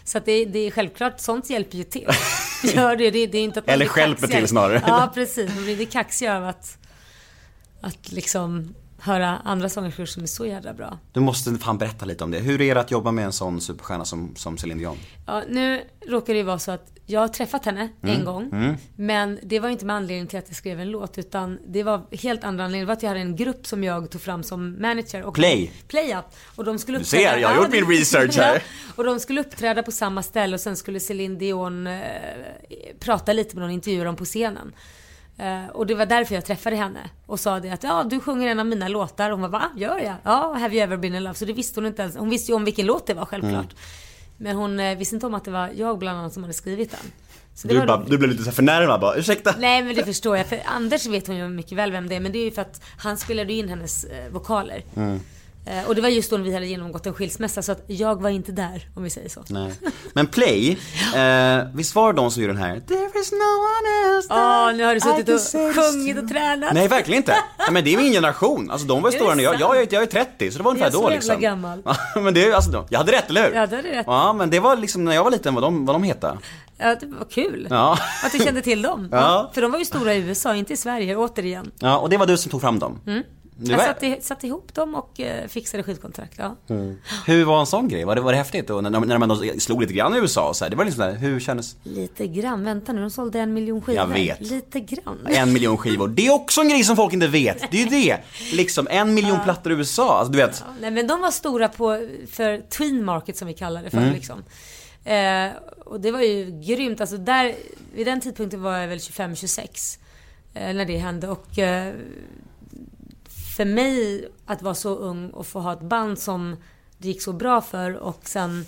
Så att det, det är självklart, sånt hjälper ju till. Gör det, det, det är inte att man Eller stjälper till snarare. Ja, precis. Man blir lite kaxig av att, att liksom höra andra sångerskor som är så jävla bra. Du måste fan berätta lite om det. Hur är det att jobba med en sån superstjärna som, som Celine Dion? Ja, nu råkar det ju vara så att jag har träffat henne Mm. en gång. Men det var inte med anledning till att jag skrev en låt utan det var helt andra anledningar. Det var att jag hade en grupp som jag tog fram som manager. Och Play. Play ja. Och de skulle Du ser, jag har gjort min research här. Och de skulle uppträda på samma ställe och sen skulle Celine Dion eh, prata lite med någon, intervjua dem på scenen. Eh, och det var därför jag träffade henne och sa det att ja, du sjunger en av mina låtar. Hon var va? Gör jag? Ja, Have you ever been in love? Så det visste hon inte ens. Hon visste ju om vilken låt det var självklart. Mm. Men hon eh, visste inte om att det var jag bland annat som hade skrivit den. Du, bara, du blev lite så förnärmad bara, ursäkta? Nej men det förstår jag. För Anders vet hon ju mycket väl vem det är. Men det är ju för att han spelade in hennes eh, vokaler. Mm. Eh, och det var just då vi hade genomgått en skilsmässa. Så att jag var inte där om vi säger så. Nej. Men Play, eh, visst var det de som gjorde den här There is no one else Åh, that nu har du suttit och sjungit och tränat. Nej verkligen inte. Nej, men det är min generation. Alltså de var ju stora när jag, jag, är- jag är 30 så det var ungefär Jag är så då jävla liksom. gammal. Ja, men det är alltså, jag hade rätt eller hur? Ja, det hade du rätt. Ja men det var liksom när jag var liten vad de, vad de hette. Ja, det var kul. Ja. Att du kände till dem. Ja. För de var ju stora i USA, inte i Sverige, återigen. Ja, och det var du som tog fram dem? Mm. Jag satte, satte ihop dem och eh, fixade skivkontrakt, ja. Hur var en sån grej? Var det, var det häftigt? Och när, när man då slog lite grann i USA och så här, det var liksom där, hur kändes Lite grann, vänta nu, de sålde en miljon skivor. Jag vet. Lite grann. en miljon skivor? Det är också en grej som folk inte vet. Det är ju det. Liksom, en miljon plattor i USA. Alltså du vet. Nej men de var stora på, för tween market som vi kallar det för liksom. Eh, och det var ju grymt. Alltså där, vid den tidpunkten var jag väl 25-26. Eh, när det hände och eh, för mig att vara så ung och få ha ett band som det gick så bra för och sen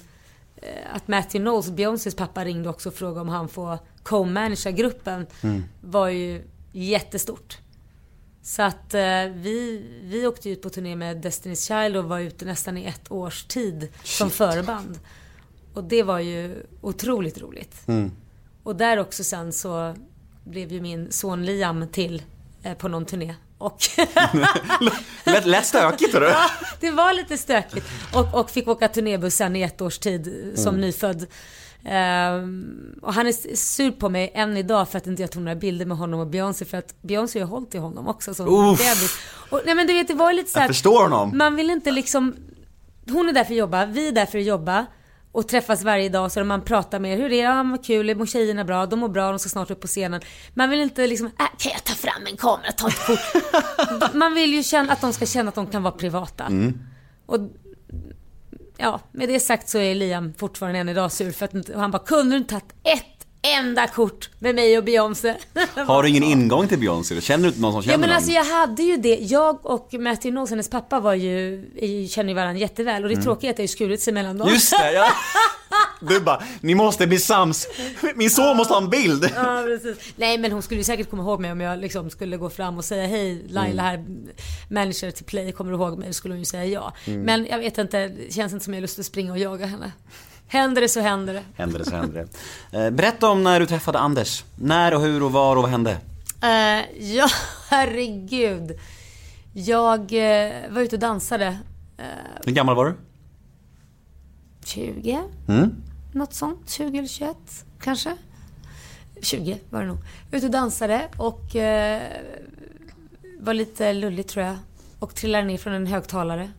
eh, att Matthew Knowles, Beyoncés pappa, ringde också och frågade om han får co-managera gruppen var ju jättestort. Så att eh, vi, vi åkte ut på turné med Destiny's Child och var ute nästan i ett års tid som förband. Och det var ju otroligt roligt. Och där också sen så blev ju min son Liam till eh, på någon turné. Och Lätt, lätt stökigt hörru. Ja, det var lite stökigt. Och, och fick åka turnébussen i ett års tid som nyfödd. Ehm, och han är sur på mig än idag för att inte jag tog några bilder med honom och Beyoncé för att Beyoncé har hållit i honom också som Uff. bebis. Och, nej men du vet det var lite så här, Jag förstår honom. Man vill inte liksom Hon är där för att jobba, vi är där för att jobba och träffas varje dag så man pratar med hur är det, ja vad kul, mår tjejerna bra, de mår bra, de ska snart upp på scenen. Man vill inte liksom, äh, kan jag ta fram en kamera, ta ett kort. man vill ju känna att de ska känna att de kan vara privata. Och ja, med det sagt så är Liam fortfarande än idag sur för att han bara, kunde du inte tagit ett enda kort med mig och Beyoncé? Har du ingen ingång till Beyoncé? Känner du inte någon som känner Ja men någon? alltså jag hade ju det. Jag och Matthew Knowles, hennes pappa, var ju, är- känner ju varandra jätteväl. Och det tråkiga är att det har skurit sig mellan dem. Mm. Just det, ja. Du bara, ni måste bli sams. Min son måste ha en bild. Ja, precis. Nej men hon skulle ju säkert komma ihåg mig om jag liksom skulle gå fram och säga hej Laila här, manager till Play, kommer du ihåg mig? Då skulle hon ju säga ja. Men jag vet inte, det känns inte som jag har lust att springa och jaga henne. Händer det så händer det. Händer det så händer det. Eh, Berätta om när du träffade Anders. När och hur och var och vad hände? Eh, ja, herregud. Jag eh, var ute och dansade. Hur gammal var du? 20? Mm. Något sånt. 20 eller 21 kanske. 20 var det nog. Ute och dansade och eh, var lite lullig tror jag. Och trillade ner från en högtalare.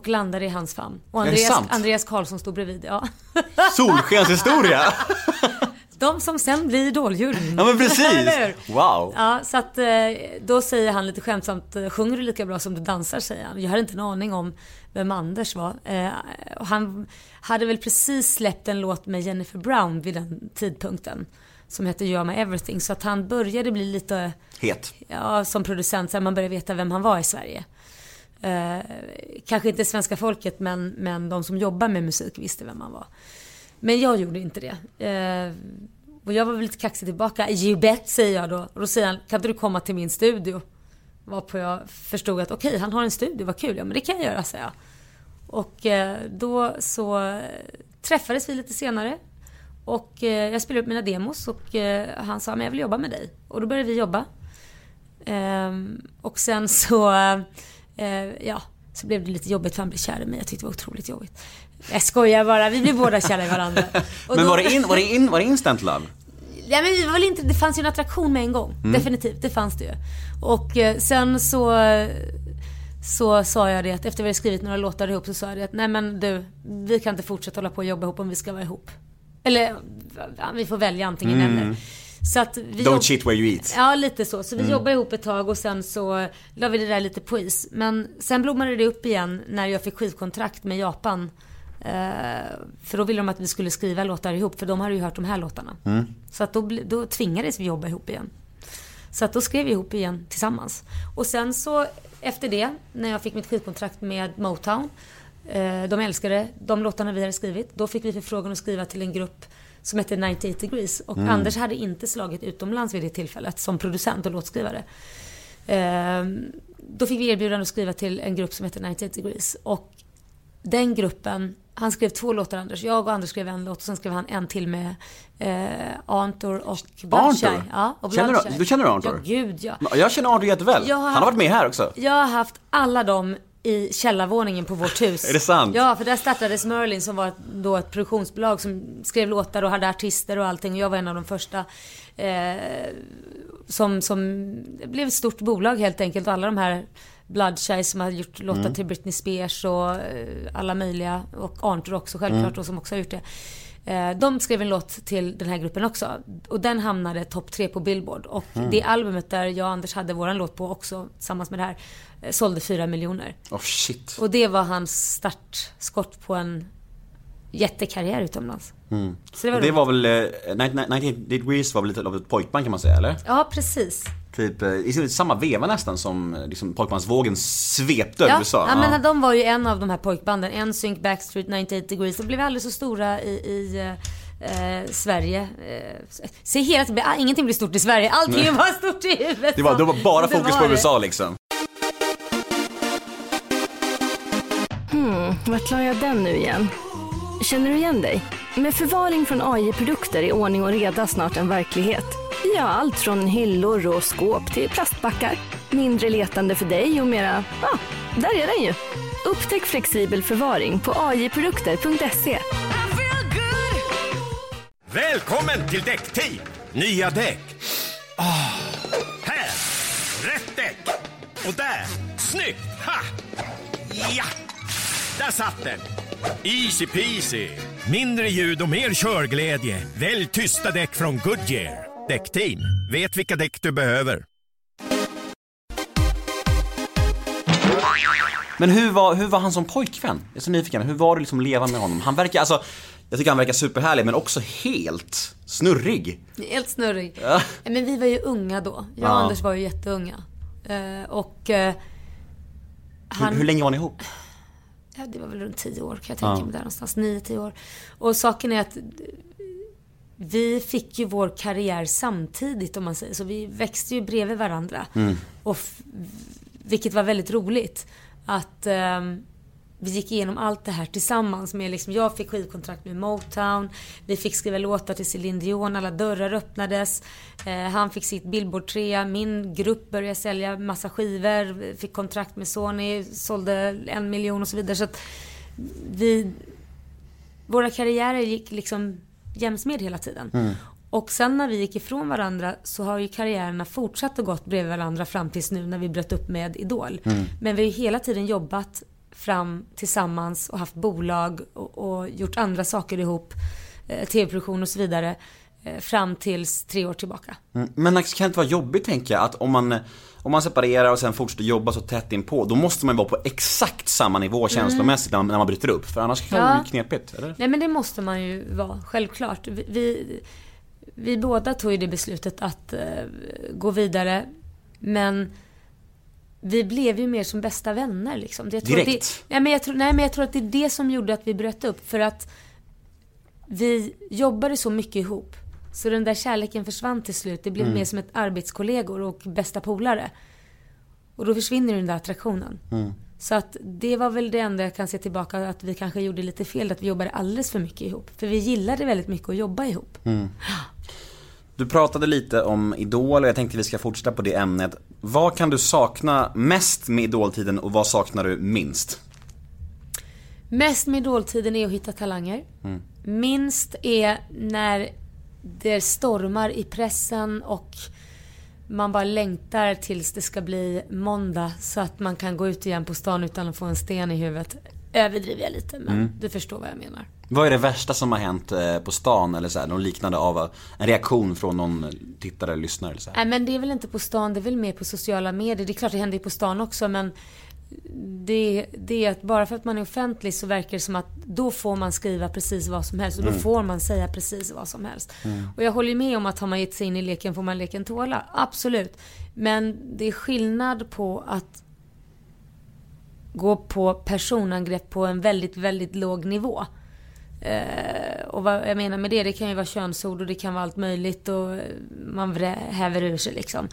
Och landade i hans famn. Och Andreas? Andreas Karlsson stod bredvid. Ja. Solskenshistoria! De som sen blir Idoljuryn. Ja men precis! Wow! Ja, så att eh, då säger han lite skämtsamt, eh, sjunger du lika bra som du dansar, säger han. Jag hade inte en aning om vem Anders var. Eh, och han hade väl precis släppt en låt med Jennifer Brown vid den tidpunkten. Som hette Are My Everything. Så att han började bli lite, Het. ja, som producent, så man började veta vem han var i Sverige. Eh, kanske inte svenska folket, men, men de som jobbar med musik visste vem han var. Men jag gjorde inte det. Eh, och jag var väl lite kaxig tillbaka. You bet, säger jag då. Och då säger han, kan inte du komma till min studio? Varpå jag förstod att okej, han har en studio, vad kul. Ja men det kan jag göra, säger jag. Och eh, då så eh, träffades vi lite senare. Och eh, jag spelade upp mina demos och eh, han sa, men jag vill jobba med dig. Och då började vi jobba. Ehm, och sen så, eh, eh, ja, så blev det lite jobbigt för han blev kär i mig. Jag tyckte det var otroligt jobbigt. Jag skojar bara, vi blev båda kära i varandra. Men då- var det, in, var, det in, var det instant love? Ja, men det, var väl inte, det fanns ju en attraktion med en gång. Definitivt, det fanns det ju. Och eh, sen så, så sa jag det att efter vi hade skrivit några låtar ihop så sa jag det att nej men du, vi kan inte fortsätta hålla på och jobba ihop om vi ska vara ihop. Eller ja, vi får välja antingen eller. Så att vi Don't cheat where you eat. Ja, lite så. Så vi jobbade ihop ett tag och sen så la vi det där lite på is. Men sen blommade det upp igen när jag fick skivkontrakt med Japan. Eh, för då ville de att vi skulle skriva låtar ihop, för de hade ju hört de här låtarna. Så att då, då tvingades vi jobba ihop igen. Så att då skrev vi ihop igen tillsammans. Och sen så efter det, när jag fick mitt skivkontrakt med Motown. Eh, de älskade de låtarna vi hade skrivit. Då fick vi förfrågan att skriva till en grupp som hette 98 Degrees. Och Anders hade inte slagit utomlands vid det tillfället som producent och låtskrivare. Eh, då fick vi erbjudande att skriva till en grupp som heter 98 Degrees. Och den gruppen, han skrev två låtar Anders. Jag och Anders skrev en låt och sen skrev han en till med eh, Antor och Bloodshy. Ja, och Känner du- du känner Arthur? Ja, gud ja. Jag känner Arthur jätteväl. Har Han har varit med här också. Jag har haft alla de i källarvåningen på vårt hus. Är det sant? Ja, för där startades Merlin som var då ett produktionsbolag som skrev låtar och hade artister och allting. Och jag var en av de första. Eh, som, som blev ett stort bolag helt enkelt. Och alla de här Bloodshy som har gjort låtar Mm. till Britney Spears och eh, alla möjliga. Och Arntor också självklart Mm. och som också har gjort det. Eh, De skrev en låt till den här gruppen också. Och den hamnade topp tre på Billboard. Och Mm. det albumet där jag och Anders hade våran låt på också tillsammans med det här sålde fyra miljoner. Oh shit. Och det var hans startskott på en jättekarriär utomlands. Så det var, Och det var väl, eh, 98 Degrees var väl lite av ett pojkband kan man säga eller? Ja, precis. Typ eh, i samma veva nästan som eh, liksom, pojkbandsvågen svepte över Ja, USA. ja, men de var ju en av de här pojkbanden. NSYNC, Backstreet, 98 Degrees. De blev aldrig så stora i, i eh, eh, Sverige. Eh, se hela tiden, ingenting blir stort i Sverige. Allting var stort i USA. det, var, det var bara fokus var på. USA liksom. Mm. Vart la jag den nu igen? Känner du igen dig? Med förvaring från AI-produkter är ordning och reda snart en verklighet. Ja, allt från hyllor och skåp till plastbackar. Mindre letande för dig och mera, ja, där är den ju. Upptäck flexibel förvaring på ajprodukter.se Välkommen till Däckteam! Nya däck. Oh. här! Rätt däck! Och där! Snyggt! Ha! Ja! Där satt den! Easy peasy! Mindre ljud och mer körglädje. Välj tysta däck från Goodyear. Däckteam, vet vilka däck du behöver. Men hur var, hur var han som pojkvän? Jag är så nyfiken, hur var det liksom att leva med honom? Han verkar, alltså, jag tycker han verkar superhärlig men också helt snurrig. Helt snurrig. Men vi var ju unga då. Jag och Ja. Anders var ju jätteunga. Eh, och eh, han... Hur, hur länge var ni ihop? Ja, det var väl runt 10 år kan jag tänka mig där någonstans. 9-10 år. Och saken är att vi fick ju vår karriär samtidigt om man säger så. Vi växte ju bredvid varandra. Och f- vilket var väldigt roligt. Att ehm, vi gick igenom allt det här tillsammans. Med liksom, jag fick skivkontrakt med Motown. Vi fick skriva låtar till Céline Dion. Alla dörrar öppnades. Eh, han fick sitt billboard 3 Min grupp började sälja massa skivor. Fick kontrakt med Sony. Sålde en miljon och så vidare. Så att vi... Våra karriärer gick liksom jäms med hela tiden. Och sen när vi gick ifrån varandra så har ju karriärerna fortsatt och gått bredvid varandra fram tills nu när vi bröt upp med Idol. Men vi har ju hela tiden jobbat fram tillsammans och haft bolag och, och gjort andra saker ihop. Eh, TV-produktion och så vidare. Eh, fram tills tre år tillbaka. Mm. Men det kan det inte vara jobbigt tänker jag att om man, om man separerar och sen fortsätter jobba så tätt inpå, då måste man vara på exakt samma nivå känslomässigt när, man, när man bryter upp. För annars kan det Ja. bli knepigt, eller? Nej men det måste man ju vara, självklart. Vi, vi, vi båda tog ju det beslutet att eh, gå vidare. Men vi blev ju mer som bästa vänner liksom. Jag tror Direkt? det, nej, men jag tror, nej men jag tror att det är det som gjorde att vi bröt upp. För att vi jobbade så mycket ihop. Så den där kärleken försvann till slut. Det blev mer som ett arbetskollegor och bästa polare. Och då försvinner den där attraktionen. Så att det var väl det enda jag kan se tillbaka att vi kanske gjorde lite fel. Att vi jobbade alldeles för mycket ihop. För vi gillade väldigt mycket att jobba ihop. Du pratade lite om Idol och jag tänkte vi ska fortsätta på det ämnet. Vad kan du sakna mest med Idoltiden och vad saknar du minst? Mest med idoltiden är att hitta talanger. Minst är när det stormar i pressen och man bara längtar tills det ska bli måndag så att man kan gå ut igen på stan utan att få en sten i huvudet. Överdriver jag lite men du förstår vad jag menar. Vad är det värsta som har hänt eh, på stan eller så här, något liknande av eh, en reaktion från någon tittare eller lyssnare eller så här? Nej men det är väl inte på stan, det är väl mer på sociala medier. Det är klart det händer ju på stan också men det, det är att bara för att man är offentlig så verkar det som att då får man skriva precis vad som helst och då får man säga precis vad som helst. Och jag håller med om att har man gett sig in i leken får man leken tåla. Absolut. Men det är skillnad på att gå på personangrepp på en väldigt, väldigt låg nivå. Eh, och vad jag menar med det, det kan ju vara könsord och det kan vara allt möjligt och man häver ur sig liksom.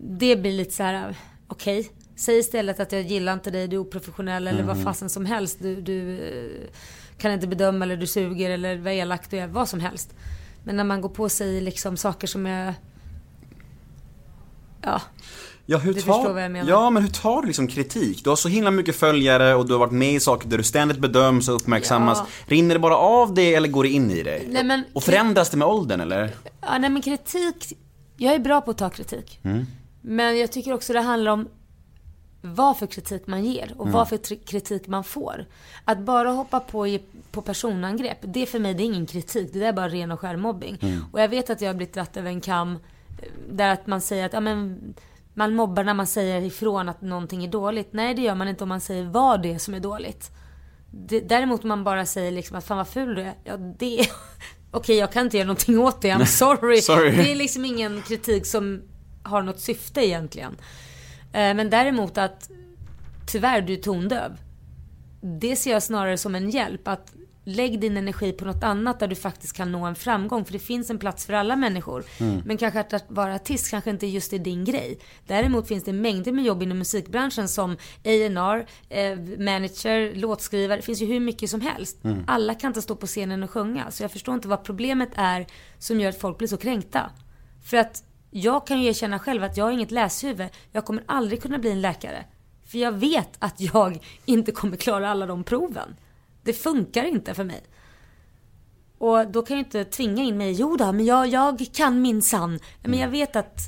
Det blir lite så här: okej. Säg istället att jag gillar inte dig, du är oprofessionell eller vad fasen som helst. Du, du eh, kan inte bedöma eller du suger eller vad elak du är, vad som helst. Men när man går på sig liksom saker som är... Ja, Ja, hur Du tar, förstår vad jag menar. Ja, men hur tar du liksom kritik? Du har så himla mycket följare och du har varit med i saker där du ständigt bedöms och uppmärksammas. Ja. Rinner det bara av dig eller går det in i dig? Nej, men- Och förändras det med åldern eller? Ja, nej men kritik, jag är bra på att ta kritik. Men jag tycker också det handlar om vad för kritik man ger och vad för kritik man får. Att bara hoppa på, på personangrepp, det för mig det är ingen kritik. Det där är bara ren och skär mobbing. Och jag vet att jag har blivit dratt över en kam eh, där att man säger att ja, men, man mobbar när man säger ifrån att någonting är dåligt. Nej, det gör man inte om man säger vad det är som är dåligt. Det, däremot om man bara säger liksom att fan vad ful du är. Ja, det... Okej, jag kan inte göra någonting åt det. I'm sorry. Sorry. Det är liksom ingen kritik som har något syfte egentligen. Eh, Men däremot att tyvärr, du är tondöv. Det ser jag snarare som en hjälp. Att lägg din energi på något annat där du faktiskt kan nå en framgång. För det finns en plats för alla människor. Men kanske att, att vara artist kanske inte just är din grej. Däremot finns det mängder med jobb inom musikbranschen som A&R, eh, manager, låtskrivare. Det finns ju hur mycket som helst. Alla kan inte stå på scenen och sjunga. Så jag förstår inte vad problemet är som gör att folk blir så kränkta. För att jag kan ju erkänna själv att jag har inget läshuvud. Jag kommer aldrig kunna bli en läkare. För jag vet att jag inte kommer klara alla de proven. Det funkar inte för mig. Och då kan jag inte tvinga in mig. Jo då, men jag, jag kan min sann. Men jag vet att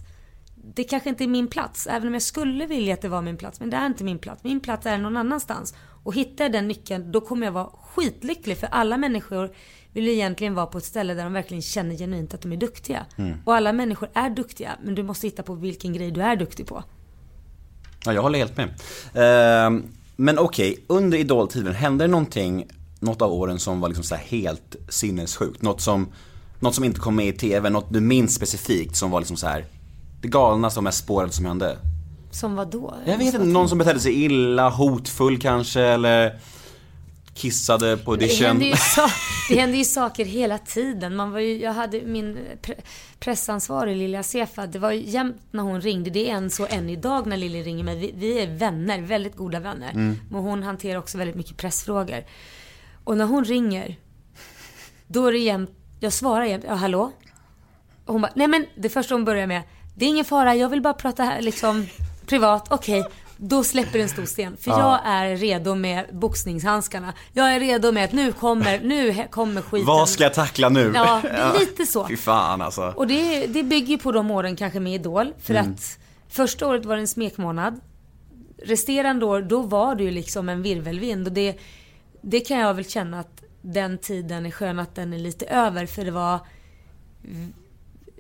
det kanske inte är min plats. Även om jag skulle vilja att det var min plats. Men det är inte min plats. Min plats är någon annanstans. Och hittar jag den nyckeln, då kommer jag vara skitlycklig. För alla människor vill ju egentligen vara på ett ställe där de verkligen känner genuint att de är duktiga. Och alla människor är duktiga. Men du måste hitta på vilken grej du är duktig på. Ja, jag håller helt med. Ehm, men okej, under idoltiden, hände det någonting, något av åren som var liksom så här helt sinnessjukt? Något som, något som inte kom med i TV, något du minns specifikt som var liksom så här det galnaste och mest spårade som hände? Som vad då? Jag vet inte, någon som betedde sig illa, hotfull kanske eller kissade på Det audition. sa- det händer ju saker hela tiden. Man var ju, jag hade min pre- pressansvarig Lilja Sefa. Det var ju jämt när hon ringde. Det är än så än idag när Lilja ringer mig. Vi, vi är vänner, väldigt goda vänner. Men hon hanterar också väldigt mycket pressfrågor. Och när hon ringer, då är det jämt, jag svarar jämt, ja hallå? Och hon bara, nej men det första hon börjar med, det är ingen fara, jag vill bara prata här liksom privat, okej. Då släpper en stor sten. För jag är redo med boxningshandskarna. Jag är redo med att nu kommer, nu kommer skiten. Vad ska jag tackla nu? Ja, det är lite så. Fy fan alltså. Och det, det bygger på de åren kanske med Idol. För Mm. att första året var det en smekmånad. Resterande år, då var det ju liksom en virvelvind. Och det, det kan jag väl känna att den tiden är skön att den är lite över. För det var...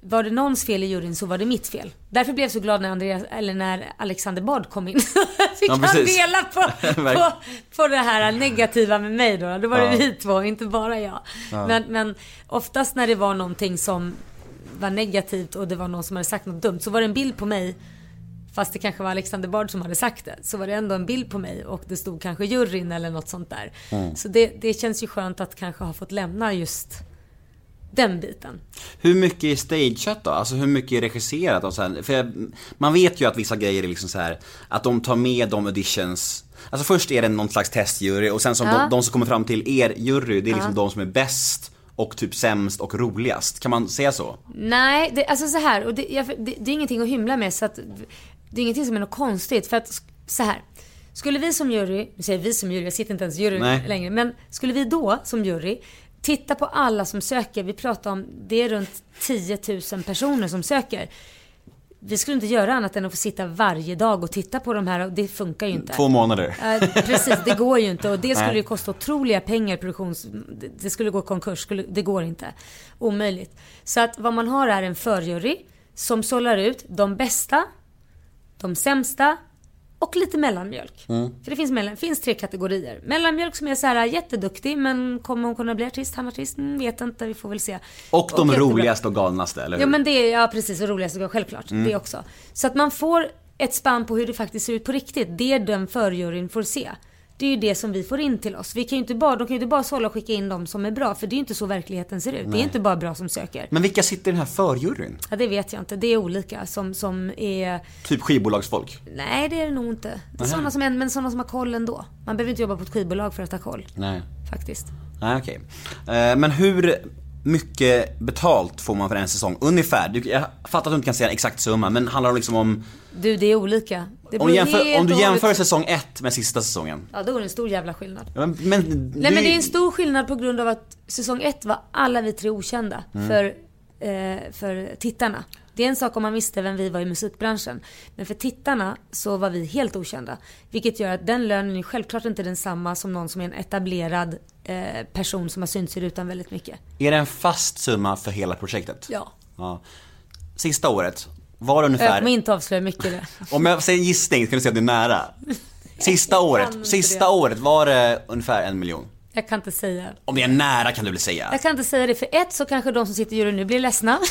Var det någons fel i juryn så var det mitt fel. Därför blev jag så glad när, Andreas, eller när Alexander Bard kom in. Fick Ja, han dela på, på, på det här negativa med mig då. Då var det Ja. vi två, inte bara jag. Men, men oftast när det var någonting som var negativt och det var någon som hade sagt något dumt så var det en bild på mig Fast det kanske var Alexander Bard som hade sagt det. Så var det ändå en bild på mig och det stod kanske juryn eller något sånt där. Så det, det känns ju skönt att kanske ha fått lämna just den biten. Hur mycket är stageat då? Alltså hur mycket är regisserat och så här? För jag, man vet ju att vissa grejer är liksom så här att de tar med de auditions Alltså först är det någon slags testjury och sen som Ja. de, de som kommer fram till er jury, det är liksom de som är bäst och typ sämst och roligast. Kan man säga så? Nej, det, alltså så här, och det, jag, det, det är ingenting att hymla med så att det är ingenting som är något konstigt för att så här. Skulle vi som jury, nu säger vi som jury, jag sitter inte ens i jury Nej. längre, men skulle vi då som jury titta på alla som söker, vi pratar om, det är runt 10 000 personer som söker. Vi skulle inte göra annat än att få sitta varje dag och titta på de här och det funkar ju inte. Två månader. Precis, det går ju inte. Och det skulle ju kosta otroliga pengar produktions... det- skulle gå konkurs, skulle, det går inte. Omöjligt. Så att vad man har är en förjury som sållar ut de bästa, de sämsta och lite mellanmjölk. För det finns, mellan, finns tre kategorier. Mellanmjölk som är så här jätteduktig men kommer hon kunna bli artist, han artist? Mm, vet inte, vi får väl se. Och de jättebra. roligaste och galnaste, eller hur? Ja men det är, ja precis, och roligast och självklart. Det också. Så att man får ett spann på hur det faktiskt ser ut på riktigt. Det den förjuryn får se. Det är ju det som vi får in till oss. Vi kan ju inte bara, de kan ju inte bara sålla och skicka in de som är bra. För det är ju inte så verkligheten ser ut. Det är inte bara bra som söker. Men vilka sitter i den här förjuryn? Ja, det vet jag inte. Det är olika som, som är... Typ skivbolagsfolk? Nej, det är det nog inte. Det är sådana som, är- men sådana som har koll ändå. Man behöver inte jobba på ett skivbolag för att ha koll. Nej. Faktiskt. Nej okej. Eh, Men hur, mycket betalt får man för en säsong? Ungefär. Jag fattar att du inte kan säga en exakt summa, men handlar det liksom om... Du, det är olika. Om, jämför, om du jämför säsong 1 med sista säsongen. Ja, då är det en stor jävla skillnad. Ja, men, men, Nej men det är en stor skillnad på grund av att säsong ett var alla vi tre okända Mm. för, eh, för tittarna. Det är en sak om man visste vem vi var i musikbranschen. Men för tittarna så var vi helt okända. Vilket gör att den lönen är självklart inte densamma som någon som är en etablerad eh, person som har synts i rutan väldigt mycket. Är det en fast summa för hela projektet? Ja. ja. Sista året, var det Jag ungefär... kommer inte avslöja mycket det. Om jag säger gissning kan du säga att det är nära. Sista året, sista året var det ungefär en miljon. Jag kan inte säga. Om det är nära kan du väl säga? Jag kan inte säga det för ett så kanske de som sitter i juryn nu blir ledsna.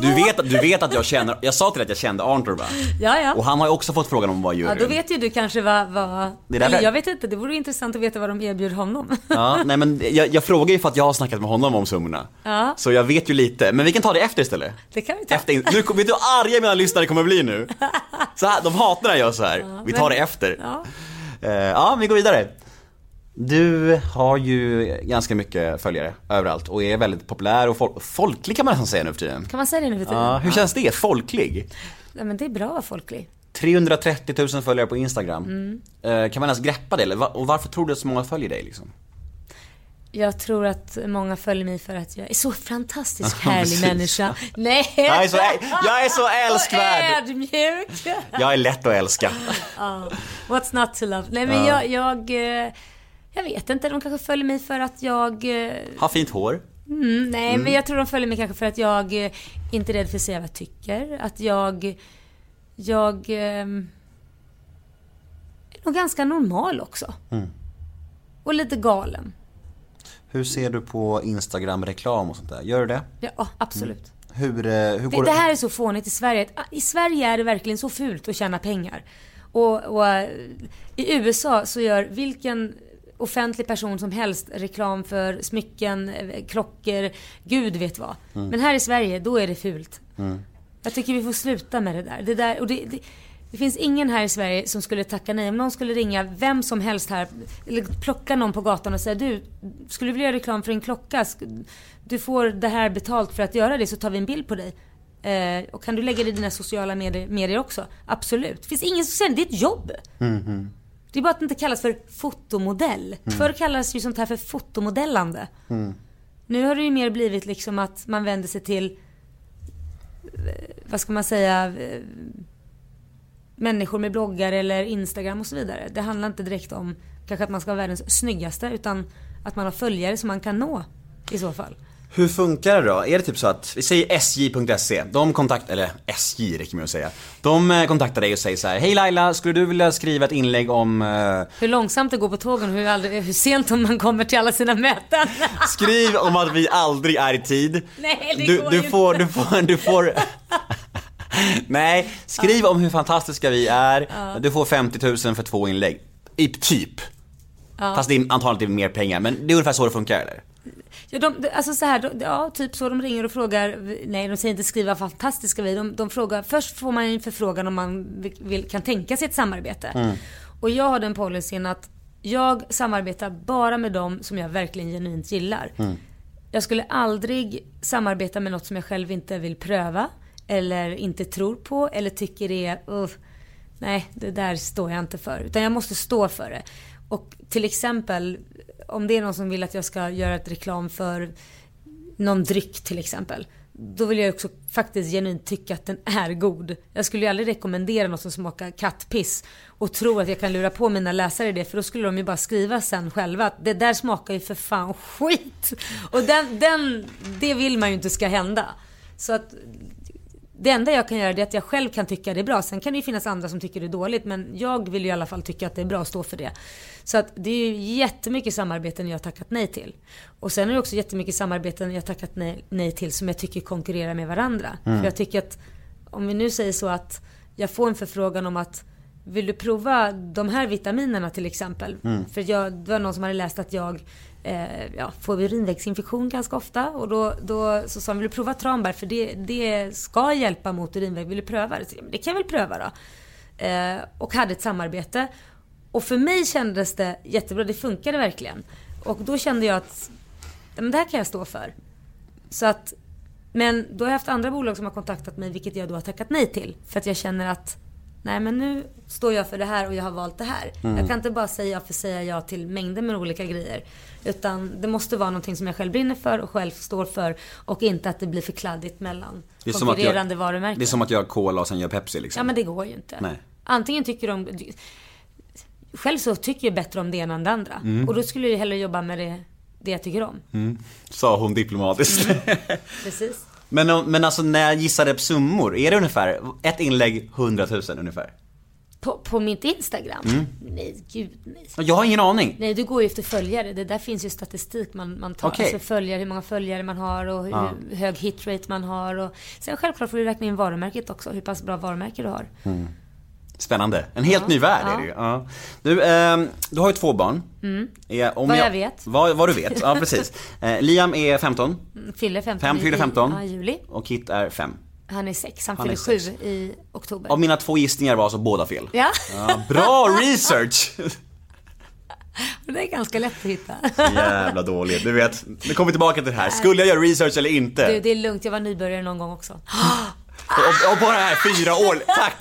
Du vet, du vet att jag känner, jag sa till dig att jag kände Arntor va? ja, ja. Och han har ju också fått frågan om att vara Ja, juryn. då vet ju du kanske vad... vad... Det är därför- Eller jag vet inte, det vore intressant att veta vad de erbjöd honom. Ja, nej men jag, jag frågar ju för att jag har snackat med honom om summorna. Ja. Så jag vet ju lite, men vi kan ta det efter istället. Det kan vi ta. Efter, nu, vet du hur arga mina lyssnare kommer bli nu? Så här, de hatar när jag gör så här. vi tar men- det efter. Ja. Eh, ja, vi går vidare. Du har ju ganska mycket följare överallt och är väldigt populär och fol- folklig kan man nästan säga nu för tiden. Kan man säga det nu för tiden? Ja, hur känns det? Folklig? Nej, men det är bra att vara folklig. 330 000 följare på Instagram. Mm. Eh, kan man ens greppa det? Eller Och varför tror du att så många följer dig liksom? Jag tror att många följer mig för att jag är så fantastisk Ja, härlig människa. Nej! Jag är så, jag är så älskvärd! Ödmjuk. Jag är lätt att älska. Ja. What's not to love? Nej men Ja. jag, jag, eh, jag vet inte. De kanske följer mig för att jag... eh, Har fint hår. Mm, nej, Mm. men jag tror de följer mig kanske för att jag eh, inte är rädd för att säga vad jag tycker. Att jag... Jag... ehm, är nog ganska normal också. Mm. Och lite galen. Hur ser du på Instagram-reklam och sånt där? Gör du det? Ja, absolut. Hur, eh, hur Det, går det här är så fånigt i Sverige. ah, I Sverige är det verkligen så fult att tjäna pengar. Och, och i USA så gör vilken offentlig person som helst reklam för smycken, eh, klockor, gud vet vad. Mm. Men här i Sverige, då är det fult. Mm. Jag tycker vi får sluta med det där. Det, där, och det, det, det finns ingen här i Sverige som skulle tacka nej. Om någon skulle ringa vem som helst här, eller plocka någon på gatan och säga du, skulle du vilja göra reklam för en klocka? Du får det här betalt för att göra det så tar vi en bild på dig. Eh, och kan du lägga det i dina sociala medier, medier också? Absolut. Det finns ingen som säger det, är ett jobb. Mm, Det är bara att det inte kallas för fotomodell. Mm. Förr kallades ju sånt här för fotomodellande. Nu har det ju mer blivit liksom att man vänder sig till, eh, vad ska man säga, eh, människor med bloggar eller Instagram och så vidare. Det handlar inte direkt om kanske att man ska vara världens snyggaste utan att man har följare som man kan nå i så fall. Hur funkar det då? Är det typ så att, vi säger sj.se, de kontaktar, eller SJ räcker med att säga. De eh, kontaktar dig och säger så här: Hej Laila, skulle du vilja skriva ett inlägg om, eh, Hur långsamt det går på tågen och hur, aldrig, hur sent man kommer till alla sina möten. skriv om att vi aldrig är i tid. Nej, det du, går du ju får, inte. du får, du får Nej, skriv om hur fantastiska vi är. Du får 50 000 för två inlägg. I typ. Fast det är antagligen mer pengar, men det är ungefär så det funkar eller? Ja, de, alltså så här, de, ja, typ så. De ringer och frågar. Nej, de säger inte skriva fantastiska vi är. de, de frågar. Först får man en förfrågan om man vill, vill, kan tänka sig ett samarbete. Mm. Och jag har den policyn att jag samarbetar bara med dem som jag verkligen genuint gillar. Mm. Jag skulle aldrig samarbeta med något som jag själv inte vill pröva. Eller inte tror på. Eller tycker är, uh, nej det där står jag inte för. Utan jag måste stå för det. Och till exempel om det är någon som vill att jag ska göra ett reklam för någon dryck till exempel. Då vill jag också faktiskt genuint tycka att den är god. Jag skulle ju aldrig rekommendera något som smakar kattpiss och tro att jag kan lura på mina läsare det för då skulle de ju bara skriva sen själva att det där smakar ju för fan skit. Och den, den, det vill man ju inte ska hända. Så att det enda jag kan göra det är att jag själv kan tycka det är bra. Sen kan det ju finnas andra som tycker det är dåligt men jag vill ju i alla fall tycka att det är bra och stå för det. Så att det är ju jättemycket samarbeten jag har tackat nej till. Och sen är det också jättemycket samarbeten jag har tackat nej, nej till som jag tycker konkurrerar med varandra. Mm. För jag tycker att om vi nu säger så att jag får en förfrågan om att vill du prova de här vitaminerna till exempel? Mm. För jag, det var någon som hade läst att jag eh, ja, får urinvägsinfektion ganska ofta. Och då, då så sa han, vill du prova tranbär? För det, det ska hjälpa mot urinväg. Vill du pröva det? Så, det kan jag väl pröva då. Eh, och hade ett samarbete. Och för mig kändes det jättebra. Det funkade verkligen. Och då kände jag att men det här kan jag stå för. Så att, men då har jag haft andra bolag som har kontaktat mig vilket jag då har tackat nej till. För att jag känner att Nej men nu står jag för det här och jag har valt det här. Mm. Jag kan inte bara säga ja för att säga ja till mängder med olika grejer. Utan det måste vara någonting som jag själv brinner för och själv står för. Och inte att det blir för kladdigt mellan Det är konkurrerande jag, varumärken. Det är som att göra cola och sen göra Pepsi liksom. Ja men det går ju inte. Nej. Antingen tycker de... Själv så tycker jag bättre om det ena än det andra. Mm. Och då skulle jag hellre jobba med det, det jag tycker om. Sa hon diplomatiskt. Precis. Men, men alltså när jag gissade på summor, är det ungefär, ett inlägg 100 000 ungefär? På, på mitt Instagram? Mm. Nej, gud nej. Jag har ingen aning. Nej, du går ju efter följare. Det där finns ju statistik man, man tar. Okej. Alltså följare, hur många följare man har och hur Ja. hög hitrate man har. Och sen självklart får du räkna in varumärket också. Hur pass bra varumärke du har. Spännande. En helt ny värld är det ju. Ja. Du, ehm, du har ju två barn. Är, om Mm. Vad jag vet. Vad, vad du vet, ja precis. Eh, Liam är 15 Mm, Fyller 15 Fem fyller 15. Ja, i juli. och Kit är 5. Han är 6. Han, Han fyller 7 sex. i oktober. Av mina två gissningar var alltså båda fel. Ja, Ja, bra research! det är ganska lätt att hitta. Jävla dåligt. Du vet, nu kommer vi tillbaka till det här. Skulle jag göra research eller inte? Du, det är lugnt. Jag var nybörjare någon gång också. Och, och bara här fyra år, tack!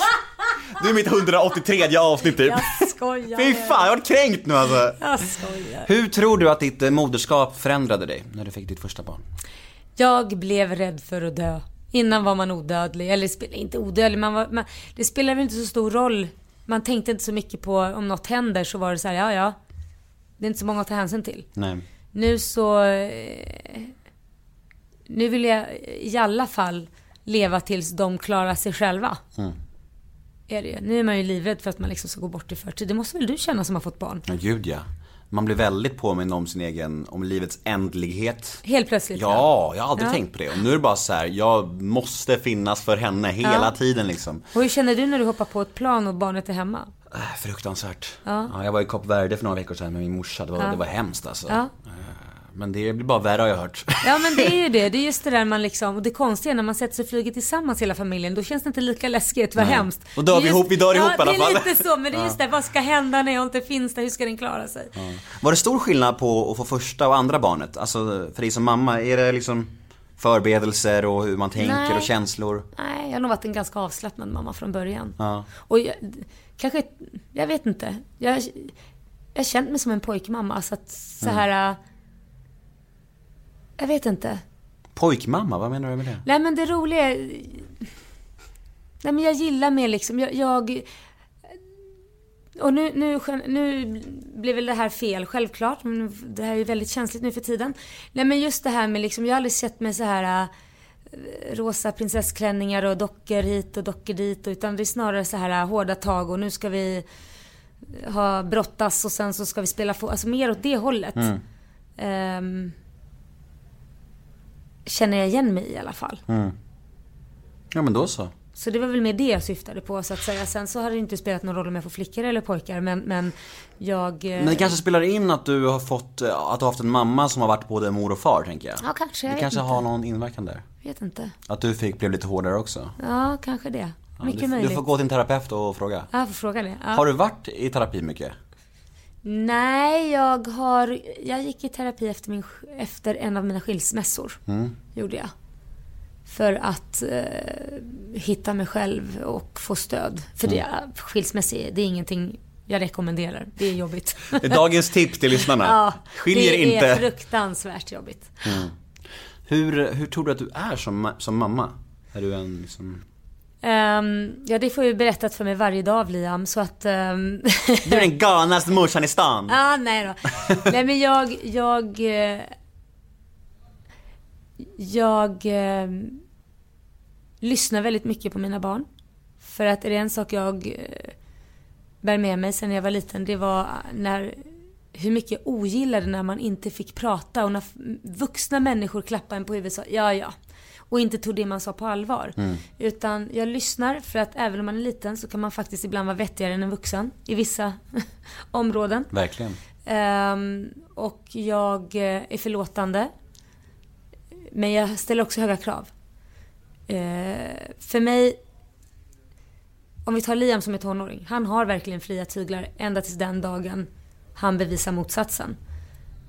Du är mitt 183 avsnitt typ. Jag skojar. Fy fan, jag har varit kränkt nu alltså. Jag skojar. Hur tror du att ditt eh, moderskap förändrade dig när du fick ditt första barn? Jag blev rädd för att dö. Innan var man odödlig, eller inte odödlig, man var, man, det spelar väl inte så stor roll. Man tänkte inte så mycket på om något händer så var det så här, ja ja. Det är inte så många att ta hänsyn till. Nej. Nu så... Eh, nu vill jag i alla fall leva tills de klarar sig själva. Är det ju. Nu är man ju livrädd för att man liksom ska gå bort i förtid. Det måste väl du känna som har fått barn? Ja, gud ja. Man blir väldigt påmind om sin egen, om livets ändlighet. Helt plötsligt. Ja, jag har aldrig Ja. tänkt på det. Och nu är det bara så här, jag måste finnas för henne hela Ja. tiden liksom. Och hur känner du när du hoppar på ett plan och barnet är hemma? Äh, Fruktansvärt. Ja. jag var i Kap Verde för några veckor sedan med min morsa. Det var, det var hemskt alltså. Ja. Men det blir bara värre har jag hört. Ja men det är ju det. Det är just det där man liksom, och det konstiga är när man sätter sig och flyger tillsammans hela familjen, då känns det inte lika läskigt, vad Nej. hemskt. Då dör Det är vi just- ihop, vi dör ihop i alla Ja, fall. det är lite så, men det är just det, vad ska hända när jag inte finns där, hur ska den klara sig? Var det stor skillnad på att få första och andra barnet? Alltså för dig som mamma, är det liksom förberedelser och hur man tänker Nej. och känslor? Nej, jag har nog varit en ganska avslappnad mamma från början. Ja. Och jag, kanske, jag vet inte. Jag, jag har känt mig som en pojkmamma, så att så Mm. här... äh, Jag vet inte. Pojkmamma, vad menar du med det? Nej men det roliga är... Nej men jag gillar mer liksom, jag... jag och nu, nu, nu blir väl det här fel, självklart. Men det här är ju väldigt känsligt nu för tiden. Nej men just det här med liksom, jag har aldrig sett mig så här äh, rosa prinsessklänningar och dockor hit och dockor dit. Utan det är snarare så här äh, hårda tag och nu ska vi ha brottas och sen så ska vi spela fotboll. Alltså mer åt det hållet. Ehm, känner jag igen mig i i alla fall. Ja men då så. Så det var väl mer det jag syftade på så att säga. Sen så har det inte spelat någon roll om jag får flickor eller pojkar men, men jag... eh, Men det kanske spelar in att du har fått, eh, att du har haft en mamma som har varit både mor och far tänker jag. Ja kanske, jag Det kanske inte. har någon inverkan där. vet inte. Att du fick, blev lite hårdare också. Ja, kanske det. Ja, Mycket du, möjligt. du får gå till en terapeut och fråga. Ja, jag får fråga det. Ja. Har du varit i terapi mycket? Nej, jag har... Jag gick i terapi efter, min, efter en av mina skilsmässor. Mm. Gjorde jag. För att eh, hitta mig själv och få stöd. För det, Mm. skilsmässa, är- det är ingenting jag rekommenderar. Det är jobbigt. Det är dagens tips till lyssnarna. ja, Skiljer det inte. är fruktansvärt jobbigt. Hur, hur tror du att du är som, som mamma? Är du en liksom... Ehm, ja, det får ju berättat för mig varje dag av Liam, så att... ehm, Du är den galnaste morsan i stan. ah, nej då. nej, men jag... Jag... eh, Jag... eh, lyssnar väldigt mycket på mina barn. För att är det en sak jag eh, bär med mig sen jag var liten, det var när hur mycket jag ogillade när man inte fick prata och när vuxna människor klappade en på huvudet och sa ja, ja. Och inte tog det man sa på allvar. Utan jag lyssnar för att även om man är liten så kan man faktiskt ibland vara vettigare än en vuxen i vissa områden. Verkligen. Ehm, och jag eh, är förlåtande. Men jag ställer också höga krav. Eh, för mig, om vi tar Liam som är tonåring. Han har verkligen fria tyglar ända tills den dagen han bevisar motsatsen.